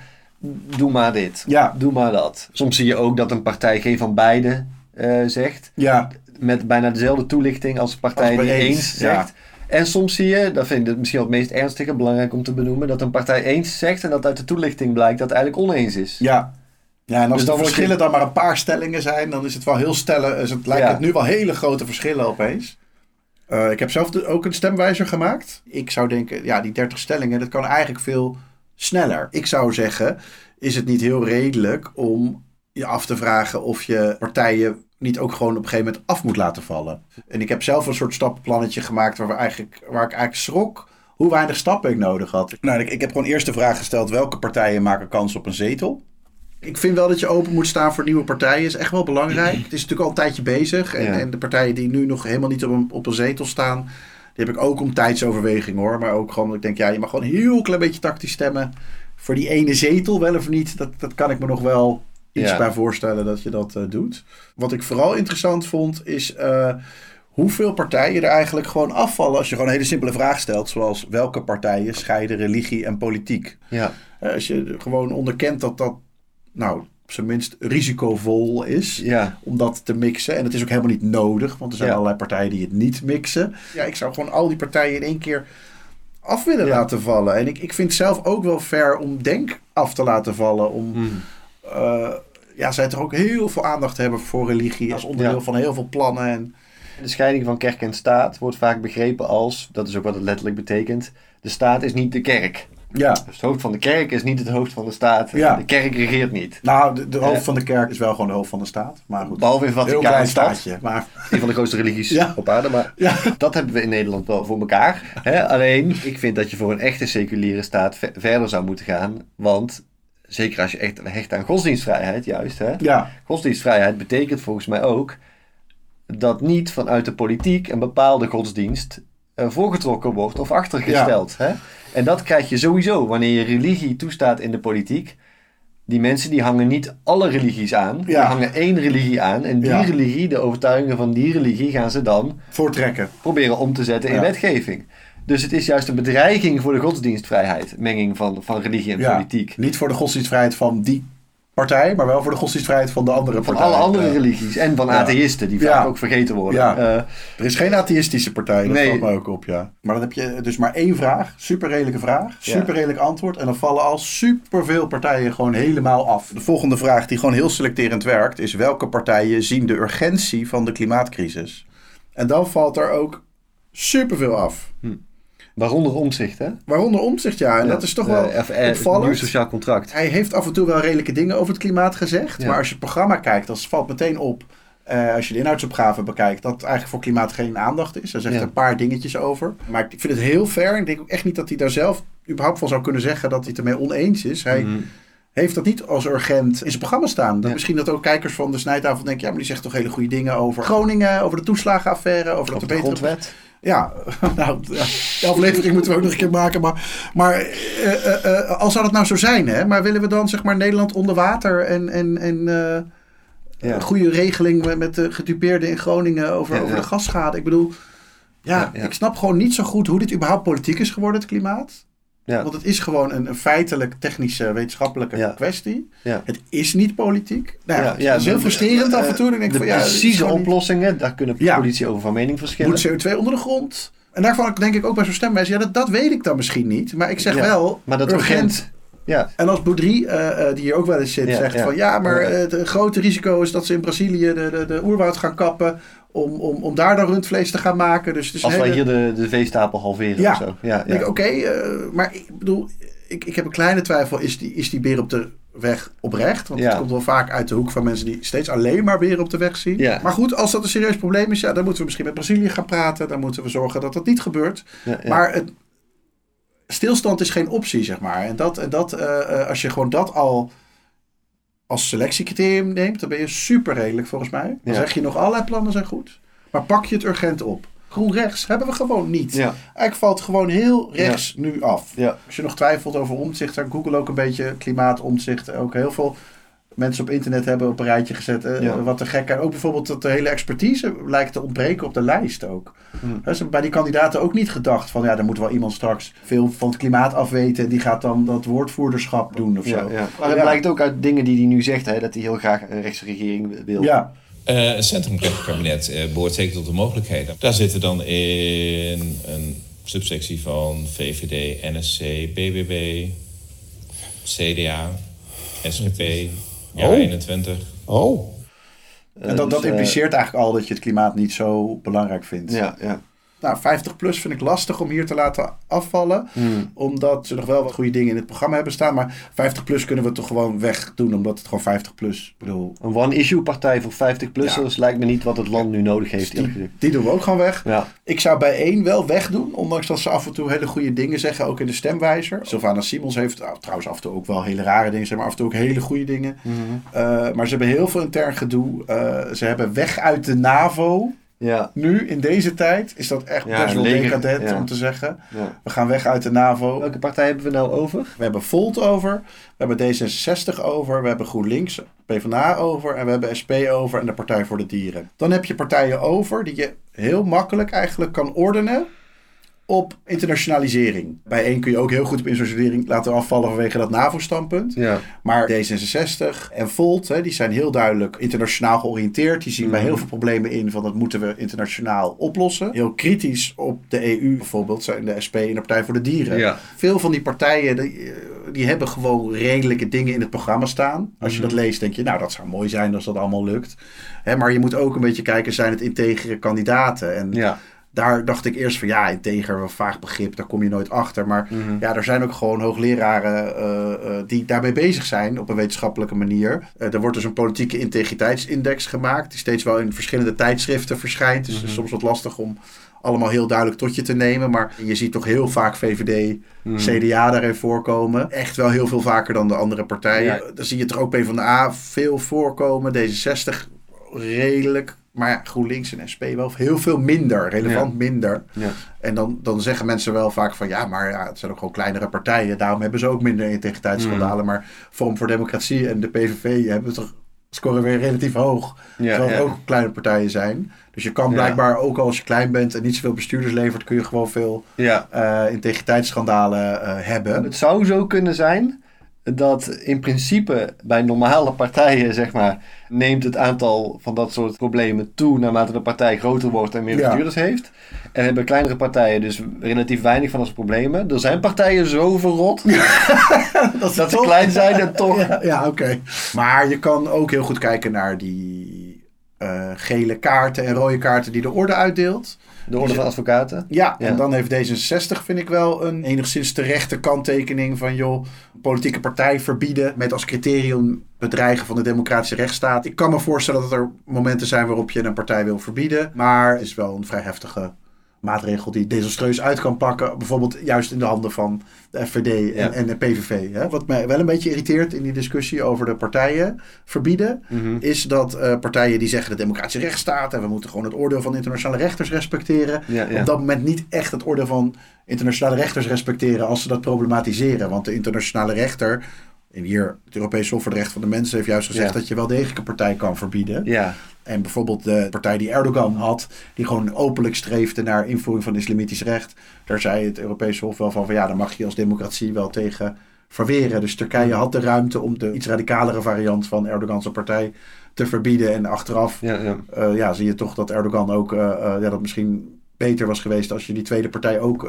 Speaker 3: doe maar dit.
Speaker 5: Ja.
Speaker 3: Doe maar dat. Soms zie je ook dat een partij geen van beide eh, zegt.
Speaker 5: Ja.
Speaker 3: Met bijna dezelfde toelichting als de partij
Speaker 5: Als
Speaker 3: die
Speaker 5: eens, ja.
Speaker 3: zegt. En soms zie je, dat vind ik misschien wel het meest ernstige, belangrijk om te benoemen, dat een partij eens zegt en dat uit de toelichting blijkt dat het eigenlijk oneens is.
Speaker 5: Ja. Ja, en als
Speaker 3: Dus
Speaker 5: de
Speaker 3: je-
Speaker 5: verschillen dan maar een paar stellingen zijn, dan is het wel heel stellen. Is het, lijkt
Speaker 3: Ja.
Speaker 5: het nu wel hele grote verschillen opeens. Eh, ik heb zelf ook een stemwijzer gemaakt. Ik zou denken, ja, die 30 stellingen, dat kan eigenlijk veel sneller. Ik zou zeggen, is het niet heel redelijk om je af te vragen of je partijen niet ook gewoon op een gegeven moment af moet laten vallen. En ik heb zelf een soort stappenplannetje gemaakt waar, we eigenlijk, waar ik eigenlijk schrok hoe weinig stappen ik nodig had. Nou, ik, ik heb gewoon eerst de vraag gesteld welke partijen maken kans op een zetel. Ik vind wel dat je open moet staan voor nieuwe partijen. is echt wel belangrijk. Het is natuurlijk al een tijdje bezig. En,
Speaker 3: Ja.
Speaker 5: en de partijen die nu nog helemaal niet op een, op een zetel staan... die heb ik ook om tijdsoverweging hoor. Maar ook gewoon, ik denk, ja, je mag gewoon een heel klein beetje tactisch stemmen... voor die ene zetel, wel of niet. Dat, dat kan ik me nog wel iets bij voorstellen dat je dat eh, doet. Wat ik vooral interessant vond, is... eh, hoeveel partijen er eigenlijk gewoon afvallen... als je gewoon een hele simpele vraag stelt... zoals welke partijen scheiden religie en politiek...
Speaker 3: Ja.
Speaker 5: Eh, Als je gewoon onderkent dat dat, nou, op zijn minst risicovol is
Speaker 3: Ja.
Speaker 5: om dat te mixen. En het is ook helemaal niet nodig, want er zijn
Speaker 3: Ja.
Speaker 5: allerlei partijen die het niet mixen. Ja, ik zou gewoon al die partijen in één keer af willen laten vallen. En ik, ik vind zelf ook wel fair om Denk af te laten vallen. Om,
Speaker 3: Hmm.
Speaker 5: Ja, zij toch ook heel veel aandacht hebben voor religie als onderdeel
Speaker 3: Ja.
Speaker 5: van heel veel plannen. En,
Speaker 3: De scheiding van kerk en staat wordt vaak begrepen als, dat is ook wat het letterlijk betekent, de staat is niet de kerk.
Speaker 5: ja.
Speaker 3: Dus het hoofd van de kerk is niet het hoofd van de staat.
Speaker 5: Ja.
Speaker 3: De kerk regeert niet.
Speaker 5: Nou, de, de hoofd
Speaker 3: Ja.
Speaker 5: van de kerk is wel gewoon de hoofd van de staat. Maar goed.
Speaker 3: Behalve in Vaticaanstad.
Speaker 5: staatje. Maar
Speaker 3: Een van de grootste religies
Speaker 5: Ja.
Speaker 3: op aarde. Maar
Speaker 5: Ja.
Speaker 3: dat hebben we in Nederland wel voor elkaar. Hè? Alleen, ik vind dat je voor een echte seculiere staat ve- verder zou moeten gaan. Want, zeker als je echt hecht aan godsdienstvrijheid, juist. Hè?
Speaker 5: ja,
Speaker 3: Godsdienstvrijheid betekent volgens mij ook dat niet vanuit de politiek een bepaalde godsdienst eh, voorgetrokken wordt of achtergesteld. Hè? En dat krijg je sowieso wanneer je religie toestaat in de politiek. Die mensen die hangen niet alle religies aan. Die hangen één religie aan. En die
Speaker 5: Ja.
Speaker 3: religie, de overtuigingen van die religie, gaan ze dan
Speaker 5: voortrekken.
Speaker 3: proberen om te zetten in
Speaker 5: Ja.
Speaker 3: wetgeving. Dus het is juist een bedreiging voor de godsdienstvrijheid. Menging van, van religie en
Speaker 5: Ja,
Speaker 3: politiek.
Speaker 5: Niet voor de godsdienstvrijheid van die partij, maar wel voor de godsdienstvrijheid van de andere
Speaker 3: Van
Speaker 5: partij.
Speaker 3: alle andere religies. En van
Speaker 5: Ja.
Speaker 3: atheïsten, die
Speaker 5: Ja.
Speaker 3: vaak ook vergeten worden.
Speaker 5: Ja.
Speaker 3: Eh,
Speaker 5: Er is geen atheïstische partij, dat
Speaker 3: Nee.
Speaker 5: valt me ook op, ja. Maar dan heb je dus maar één vraag, super redelijke vraag, super redelijk antwoord. En dan vallen al superveel partijen gewoon helemaal af. De volgende vraag, die gewoon heel selecterend werkt, is welke partijen zien de urgentie van de klimaatcrisis? En dan valt er ook superveel af.
Speaker 3: Waaronder omzicht, hè?
Speaker 5: Waaronder omzicht, ja. En dat is toch wel
Speaker 3: eh,
Speaker 5: opvallend.
Speaker 3: Nieuw sociaal contract.
Speaker 5: Hij heeft af en toe wel redelijke dingen over het klimaat gezegd.
Speaker 3: Ja.
Speaker 5: Maar als je het programma kijkt, dan valt meteen op. eh, als je de inhoudsopgave bekijkt, dat eigenlijk voor klimaat geen aandacht is. Hij zegt
Speaker 3: Ja.
Speaker 5: een paar dingetjes over. Maar ik vind het heel fair. Ik denk ook echt niet dat hij daar zelf überhaupt van zou kunnen zeggen dat hij het ermee oneens is. Hij
Speaker 3: Mhm.
Speaker 5: heeft dat niet als urgent in zijn programma staan. Dat
Speaker 3: Ja.
Speaker 5: Misschien dat ook kijkers van de snijtafel denken, ja, maar die zegt toch hele goede dingen over Groningen, over de toeslagenaffaire, over, dat
Speaker 3: de
Speaker 5: betere
Speaker 3: grondwet.
Speaker 5: Ja, nou, de aflevering moeten we ook nog een keer maken. Maar, maar eh, eh, eh, als zou dat nou zo zijn, hè? Maar willen we dan zeg maar Nederland onder water en, en, en
Speaker 3: Ja.
Speaker 5: een goede regeling met, met de gedupeerden in Groningen over,
Speaker 3: Ja,
Speaker 5: over
Speaker 3: ja.
Speaker 5: de gasschade? Ik bedoel, ja. ik snap gewoon niet zo goed hoe dit überhaupt politiek is geworden, het klimaat.
Speaker 3: Ja.
Speaker 5: Want het is gewoon een, een feitelijk, technische, wetenschappelijke
Speaker 3: Ja.
Speaker 5: kwestie.
Speaker 3: Ja.
Speaker 5: Het is niet politiek. Nou, ja, het is heel frustrerend af en toe. Dan denk ik
Speaker 3: De
Speaker 5: van,
Speaker 3: precieze
Speaker 5: niet-
Speaker 3: oplossingen, daar kunnen
Speaker 5: Ja.
Speaker 3: politie over van mening verschillen.
Speaker 5: moet CO2 onder de grond. En daarvan denk ik ook bij zo'n stemwijzer, ja, dat, dat weet ik dan misschien niet. Maar ik zeg wel,
Speaker 3: maar dat urgent, ja.
Speaker 5: En als Boudry, eh, eh, die hier ook wel eens zit,
Speaker 3: Ja,
Speaker 5: zegt
Speaker 3: ja.
Speaker 5: van ja, maar eh, het grote risico is dat ze in Brazilië de, de, de oerwoud gaan kappen om, om, om daar dan rundvlees te gaan maken. Dus
Speaker 3: Als
Speaker 5: een
Speaker 3: wij
Speaker 5: hele-
Speaker 3: hier de, de veestapel halveren
Speaker 5: Ja.
Speaker 3: of zo. Ja, ja.
Speaker 5: Oké, maar ik bedoel, ik, ik heb een kleine twijfel. Is die, is die beer op de weg oprecht? Want
Speaker 3: Ja.
Speaker 5: het komt wel vaak uit de hoek van mensen die steeds alleen maar beren op de weg zien.
Speaker 3: Ja.
Speaker 5: Maar goed, als dat een serieus probleem is, ja, dan moeten we misschien met Brazilië gaan praten. Dan moeten we zorgen dat dat niet gebeurt.
Speaker 3: Ja, ja.
Speaker 5: Maar het, stilstand is geen optie, zeg maar. En, dat, en dat, eh, eh, als je gewoon dat al als selectiecriterium neemt, dan ben je super redelijk volgens mij. Dan
Speaker 3: Ja.
Speaker 5: zeg je nog allerlei plannen zijn goed. Maar pak je het urgent op. Groen rechts hebben we gewoon niet.
Speaker 3: Ja.
Speaker 5: Eigenlijk valt gewoon heel rechts nu af.
Speaker 3: Ja.
Speaker 5: Als je nog twijfelt over omzicht, daar Google ook een beetje klimaatomzicht. Ook heel veel mensen op internet hebben op een rijtje gezet. eh,
Speaker 3: Ja.
Speaker 5: Wat te gek. En ook bijvoorbeeld dat de hele expertise lijkt te ontbreken op de lijst ook.
Speaker 3: Hmm.
Speaker 5: Hè, ze hebben bij die kandidaten ook niet gedacht van ja, er moet wel iemand straks veel van het klimaat afweten. Die gaat dan dat woordvoerderschap doen of
Speaker 3: Ja,
Speaker 5: zo.
Speaker 3: ja. Maar het blijkt ook uit dingen die hij nu zegt, hè, dat hij heel graag een rechtse regering wil.
Speaker 5: Ja.
Speaker 15: Eh, een centrumkabinet eh, behoort zeker tot de mogelijkheden. Daar zitten dan in een subsectie van VVD, NSC, BBB, CDA, SGP, ja
Speaker 5: Oh.
Speaker 15: 21.
Speaker 5: Oh. En dat, dat
Speaker 3: dus, eh,
Speaker 5: impliceert eigenlijk al dat je het klimaat niet zo belangrijk vindt.
Speaker 3: Ja, ja.
Speaker 5: Nou, 50 plus vind ik lastig om hier te laten afvallen.
Speaker 3: Hmm.
Speaker 5: Omdat ze nog wel wat goede dingen in het programma hebben staan. Maar 50 plus kunnen we toch gewoon wegdoen. Omdat het gewoon 50 plus, bedoel...
Speaker 3: Een one-issue partij voor 50-plussers lijkt me niet wat het land nu nodig heeft. gezegd.
Speaker 5: Die doen we ook gewoon weg.
Speaker 3: Ja.
Speaker 5: Ik zou bij één wel wegdoen. Ondanks dat ze af en toe hele goede dingen zeggen. Ook in de stemwijzer. Sylvana Simons heeft nou, trouwens af en toe ook wel hele rare dingen. Maar af en toe ook hele goede dingen.
Speaker 3: Mhm.
Speaker 5: Uh, maar ze hebben heel veel intern gedoe. Uh, ze hebben weg uit de NAVO.
Speaker 3: Ja.
Speaker 5: Nu, in deze tijd, is dat echt
Speaker 3: Ja,
Speaker 5: best wel
Speaker 3: leger,
Speaker 5: decadent
Speaker 3: ja.
Speaker 5: om te zeggen.
Speaker 3: Ja.
Speaker 5: We gaan weg uit de NAVO.
Speaker 3: Welke partij hebben we nou over?
Speaker 5: We hebben Volt over. We hebben D66 over. We hebben GroenLinks, PvdA over. En we hebben SP over en de Partij voor de Dieren. Dan heb je partijen over die je heel makkelijk eigenlijk kan ordenen op internationalisering. Bij één kun je ook heel goed op internationalisering laten afvallen vanwege dat NAVO-standpunt.
Speaker 3: Ja.
Speaker 5: Maar D66 en Volt, hè, die zijn heel duidelijk internationaal georiënteerd. Die zien bij heel veel problemen in van dat moeten we internationaal oplossen. Heel kritisch op de EU bijvoorbeeld zijn de SP en de Partij voor de Dieren.
Speaker 3: Ja.
Speaker 5: Veel van die partijen die, die hebben gewoon redelijke dingen in het programma staan. Als je
Speaker 3: Mhm.
Speaker 5: dat leest denk je, nou dat zou mooi zijn als dat allemaal lukt. Hè, maar je moet ook een beetje kijken, zijn het integere kandidaten? En
Speaker 3: Ja.
Speaker 5: Daar dacht ik eerst van ja, integer, een vaag begrip, daar kom je nooit achter. Maar
Speaker 3: Mhm.
Speaker 5: ja, er zijn ook gewoon hoogleraren eh, eh, die daarmee bezig zijn op een wetenschappelijke manier. Eh, er wordt dus een politieke integriteitsindex gemaakt, die steeds wel in verschillende tijdschriften verschijnt. Dus het is soms wat lastig om allemaal heel duidelijk tot je te nemen. Maar je ziet toch heel vaak VVD,
Speaker 3: Mhm.
Speaker 5: CDA daarin voorkomen. Echt wel heel veel vaker dan de andere partijen.
Speaker 3: Ja.
Speaker 5: Dan zie je toch ook PvdA veel voorkomen. D66 redelijk. Maar GroenLinks en SP wel heel veel minder. Relevant minder.
Speaker 3: Ja.
Speaker 5: En dan, dan zeggen mensen wel vaak van ja, maar ja, het zijn ook gewoon kleinere partijen. Daarom hebben ze ook minder integriteitsschandalen.
Speaker 3: Mm.
Speaker 5: Maar Forum voor Democratie en de PVV hebben toch scoren weer relatief hoog.
Speaker 3: Ja,
Speaker 5: terwijl
Speaker 3: ja.
Speaker 5: ook kleine partijen zijn. Dus je kan blijkbaar ook als je klein bent en niet zoveel bestuurders levert, kun je gewoon veel eh, integriteitsschandalen eh, hebben.
Speaker 3: Het zou zo kunnen zijn dat in principe bij normale partijen, zeg maar, neemt het aantal van dat soort problemen toe naarmate de partij groter wordt en meer
Speaker 5: Ja.
Speaker 3: bestuurders heeft. En hebben kleinere partijen dus relatief weinig van soort problemen. Er zijn partijen zo verrot dat, ze klein zijn en toch...
Speaker 5: Ja, ja oké. Maar je kan ook heel goed kijken naar die eh, gele kaarten en rode kaarten die de orde uitdeelt.
Speaker 3: De orde van advocaten.
Speaker 5: Ja,
Speaker 3: Ja.
Speaker 5: en dan heeft D66 vind ik wel een enigszins terechte kanttekening van joh, politieke partij verbieden met als criterium bedreigen van de democratische rechtsstaat. Ik kan me voorstellen dat er momenten zijn waarop je een partij wil verbieden, maar het is wel een vrij heftige maatregel die desastreus uit kan pakken. Bijvoorbeeld juist in de handen van de FVD en,
Speaker 3: Ja.
Speaker 5: en de PVV. Hè? Wat mij wel een beetje irriteert in die discussie over de partijen verbieden,
Speaker 3: Mhm.
Speaker 5: is dat eh, partijen die zeggen de democratische rechtsstaat en we moeten gewoon het oordeel van internationale rechters respecteren,
Speaker 3: Ja, ja.
Speaker 5: op dat moment niet echt het oordeel van internationale rechters respecteren als ze dat problematiseren. Want de internationale rechter, en hier het Europese Hof voor de Rechten van de Mensen heeft juist gezegd
Speaker 3: Ja.
Speaker 5: dat je wel degelijk een partij kan verbieden.
Speaker 3: Ja.
Speaker 5: En bijvoorbeeld de partij die Erdogan had, die gewoon openlijk streefde naar invoering van islamitisch recht. Daar zei het Europese Hof wel van, van ja, dan mag je als democratie wel tegen verweren. Dus Turkije had de ruimte om de iets radicalere variant van Erdogan's partij te verbieden. En achteraf
Speaker 3: Ja, ja.
Speaker 5: eh, ja, zie je toch dat Erdogan ook eh, eh, ja, dat misschien beter was geweest als je die tweede partij ook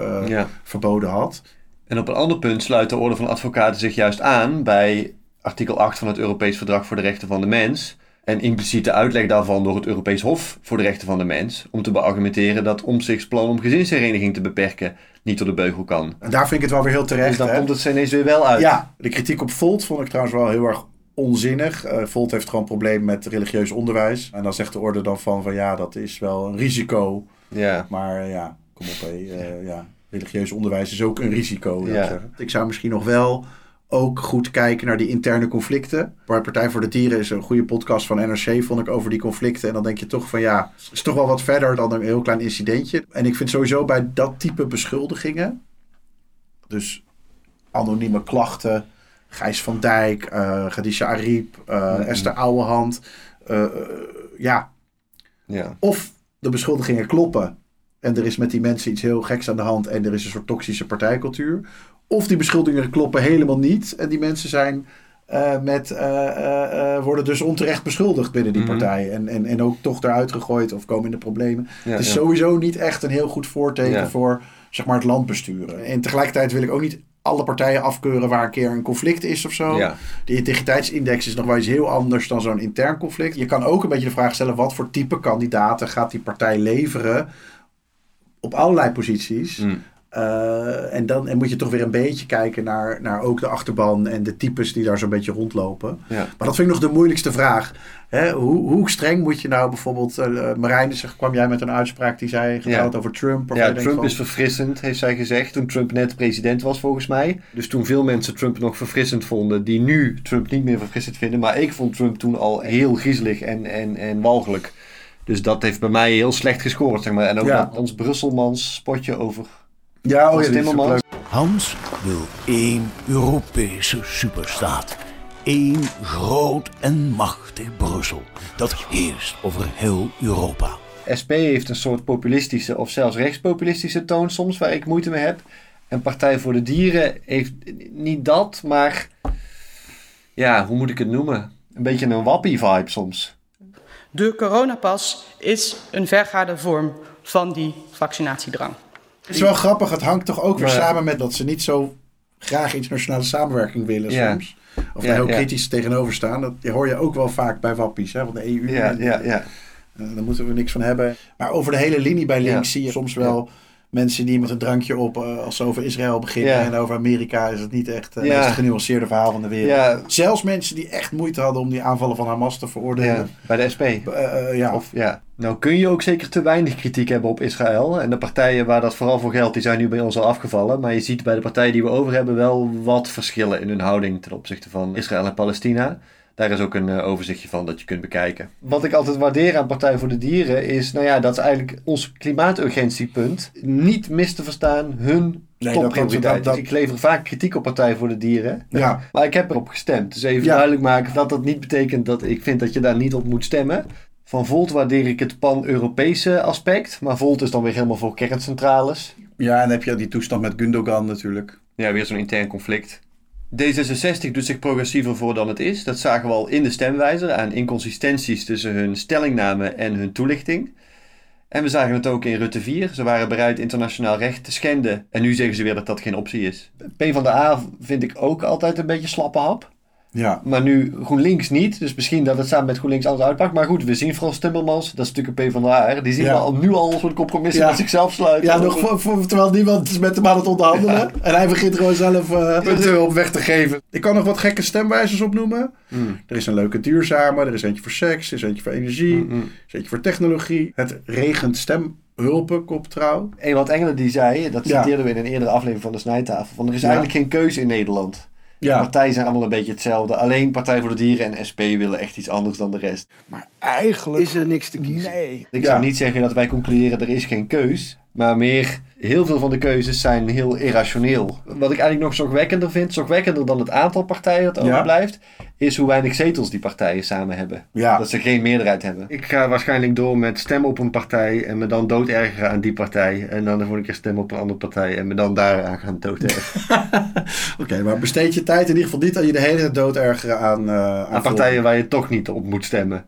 Speaker 5: verboden had.
Speaker 3: En op een ander punt sluit de Orde van Advocaten zich juist aan bij artikel 8 van het Europees Verdrag voor de Rechten van de Mens. En impliciete uitleg daarvan door het Europees Hof voor de Rechten van de Mens. Om te beargumenteren dat omzichtsplan om gezinshereniging te beperken niet door de beugel kan.
Speaker 5: En daar vind ik het wel weer heel terecht.
Speaker 3: Dus dan
Speaker 5: hè?
Speaker 3: komt het ineens weer wel uit.
Speaker 5: Ja, de kritiek op Volt vond ik trouwens wel heel erg onzinnig. Eh Volt heeft gewoon een probleem met religieus onderwijs. En dan zegt de orde dan van, van ja, dat is wel een risico.
Speaker 3: Ja.
Speaker 5: Maar ja, kom op hé. eh, ja, religieus onderwijs is ook een risico. ik
Speaker 3: Ja.
Speaker 5: zeggen. Ik zou misschien nog wel ook goed kijken naar die interne conflicten. Waar Partij voor de Dieren is een goede podcast van NRC, vond ik, over die conflicten. En dan denk je toch van ja, het is toch wel wat verder dan een heel klein incidentje. En ik vind sowieso bij dat type beschuldigingen, dus anonieme klachten, Gijs van Dijk, eh Khadija Ariep, eh,
Speaker 3: Mhm.
Speaker 5: Esther Ouwehand, eh, eh, ja,
Speaker 3: Ja.
Speaker 5: of de beschuldigingen kloppen en er is met die mensen iets heel geks aan de hand en er is een soort toxische partijcultuur. Of die beschuldigingen kloppen helemaal niet en die mensen zijn eh, met, eh, eh, worden dus onterecht beschuldigd binnen die
Speaker 3: Mhm.
Speaker 5: partij. En, en, en ook toch eruit gegooid of komen in de problemen.
Speaker 3: Ja,
Speaker 5: het is
Speaker 3: ja.
Speaker 5: sowieso niet echt een heel goed voorteken
Speaker 3: Ja.
Speaker 5: voor zeg maar, het land besturen. En tegelijkertijd wil ik ook niet alle partijen afkeuren waar een keer een conflict is of zo. De integriteitsindex is nog wel iets heel anders dan zo'n intern conflict. Je kan ook een beetje de vraag stellen: wat voor type kandidaten gaat die partij leveren op allerlei posities?
Speaker 3: Mm.
Speaker 5: Eh, en dan en moet je toch weer een beetje kijken naar, naar ook de achterban en de types die daar zo'n beetje rondlopen.
Speaker 3: Ja.
Speaker 5: Maar dat vind ik nog de moeilijkste vraag. Hè, hoe, hoe streng moet je nou bijvoorbeeld... Uh, Marijn, zeg, kwam jij met een uitspraak die zei geteld over Trump?
Speaker 3: Ja, Trump is verfrissend, heeft zij gezegd, toen Trump net president was volgens mij. Dus toen veel mensen Trump nog verfrissend vonden, die nu Trump niet meer verfrissend vinden. Maar ik vond Trump toen al heel griezelig en, en, en walgelijk. Dus dat heeft bij mij heel slecht gescoord, zeg maar. En ook
Speaker 5: Ja.
Speaker 3: dat ons Brusselmans spotje over
Speaker 5: Ja, oh
Speaker 3: Timmermans.
Speaker 5: leuk.
Speaker 16: Hans wil één Europese superstaat. Eén groot en machtig Brussel. Dat heerst over heel Europa.
Speaker 3: SP heeft een soort populistische of zelfs rechtspopulistische toon soms, waar ik moeite mee heb. En Partij voor de Dieren heeft niet dat, maar ja, hoe moet ik het noemen? Een beetje een wappie-vibe soms.
Speaker 17: De coronapas is een vergaande vorm van die vaccinatiedrang.
Speaker 5: Het is wel grappig, het hangt toch ook weer
Speaker 3: Maar-
Speaker 5: samen met dat ze niet zo graag internationale samenwerking willen
Speaker 3: Ja.
Speaker 5: soms. Of
Speaker 3: Ja,
Speaker 5: daar heel
Speaker 3: ja.
Speaker 5: kritisch tegenover staan. Dat hoor je ook wel vaak bij wappies, hè, van de EU.
Speaker 3: Ja,
Speaker 5: en-
Speaker 3: ja, ja.
Speaker 5: eh, daar moeten we niks van hebben. Maar over de hele linie bij links zie je soms wel mensen die met een drankje op, eh, als ze over Israël beginnen
Speaker 3: Ja.
Speaker 5: en over Amerika, is het niet echt eh,
Speaker 3: Ja.
Speaker 5: het genuanceerde verhaal van de wereld.
Speaker 3: Ja.
Speaker 5: Zelfs mensen die echt moeite hadden om die aanvallen van Hamas te veroordelen.
Speaker 3: Bij de SP.
Speaker 5: Eh, ja.
Speaker 3: Of, ja. Nou kun je ook zeker te weinig kritiek hebben op Israël. En de partijen waar dat vooral voor geldt, die zijn nu bij ons al afgevallen. Maar je ziet bij de partijen die we over hebben wel wat verschillen in hun houding ten opzichte van Israël en Palestina. Daar is ook een eh, overzichtje van dat je kunt bekijken. Wat ik altijd waardeer aan Partij voor de Dieren is, nou ja, dat is eigenlijk ons klimaaturgentiepunt niet mis te verstaan hun
Speaker 5: Nee, dat-
Speaker 3: topprioriteit.
Speaker 5: dat- dat-
Speaker 3: Dus ik lever vaak kritiek op Partij voor de Dieren.
Speaker 5: Ja.
Speaker 3: Maar ik heb erop gestemd. Dus even
Speaker 5: Ja.
Speaker 3: duidelijk maken dat dat niet betekent dat ik vind dat je daar niet op moet stemmen. Van Volt waardeer ik het pan-Europese aspect. Maar Volt is dan weer helemaal voor kerncentrales.
Speaker 5: ja, en dan heb je die toestand met Gundogan natuurlijk.
Speaker 3: Ja, weer zo'n intern conflict. D66 doet zich progressiever voor dan het is. Dat zagen we al in de stemwijzer aan inconsistenties tussen hun stellingname en hun toelichting. En we zagen het ook in Rutte 4. Ze waren bereid internationaal recht te schenden. En nu zeggen ze weer dat dat geen optie is. P van de A vind ik ook altijd een beetje slappe hap.
Speaker 5: Ja.
Speaker 3: Maar nu GroenLinks niet. Dus misschien dat het samen met GroenLinks anders uitpakt. Maar goed, we zien Frans Timmermans. Dat is natuurlijk een PvdA. Die zien
Speaker 5: Ja.
Speaker 3: we al, nu al zo'n compromissen
Speaker 5: Ja.
Speaker 3: met zichzelf sluiten.
Speaker 5: Ja, nog voor, voor- terwijl niemand is met hem aan het onderhandelen. En hij begint gewoon zelf eh, punten op weg te geven. Ik kan nog wat gekke stemwijzers opnoemen.
Speaker 3: Mm.
Speaker 5: Er is een leuke duurzame, er is eentje voor seks, er is eentje voor energie,
Speaker 3: Mm,
Speaker 5: er is eentje voor technologie. Het regent stemhulpen, koptrouw.
Speaker 3: Ewald Engelen die zei, dat
Speaker 5: Ja.
Speaker 3: citeerden we in een eerdere aflevering van de Snijtafel, van er is
Speaker 5: Ja.
Speaker 3: eigenlijk geen keuze in Nederland.
Speaker 5: Ja.
Speaker 3: De partijen zijn allemaal een beetje hetzelfde. Alleen Partij voor de Dieren en SP willen echt iets anders dan de rest.
Speaker 5: Eigenlijk is er niks te kiezen. Nee.
Speaker 3: Ik
Speaker 5: Ja.
Speaker 3: zou niet zeggen dat wij concluderen er is geen keus. Maar meer, heel veel van de keuzes zijn heel irrationeel. Wat ik eigenlijk nog zorgwekkender vind, zorgwekkender dan het aantal partijen dat
Speaker 5: Ja.
Speaker 3: overblijft, is hoe weinig zetels die partijen samen hebben.
Speaker 5: Ja.
Speaker 3: Dat ze geen meerderheid hebben. Ik ga waarschijnlijk door met stemmen op een partij en me dan doodergeren aan die partij. En dan de volgende keer stemmen op een andere partij en me dan daaraan gaan doodergeren.
Speaker 5: Oké, maar besteed je tijd in ieder geval niet aan je de hele tijd dood ergeren aan, eh aan
Speaker 3: aan partijen waar je toch niet op moet stemmen.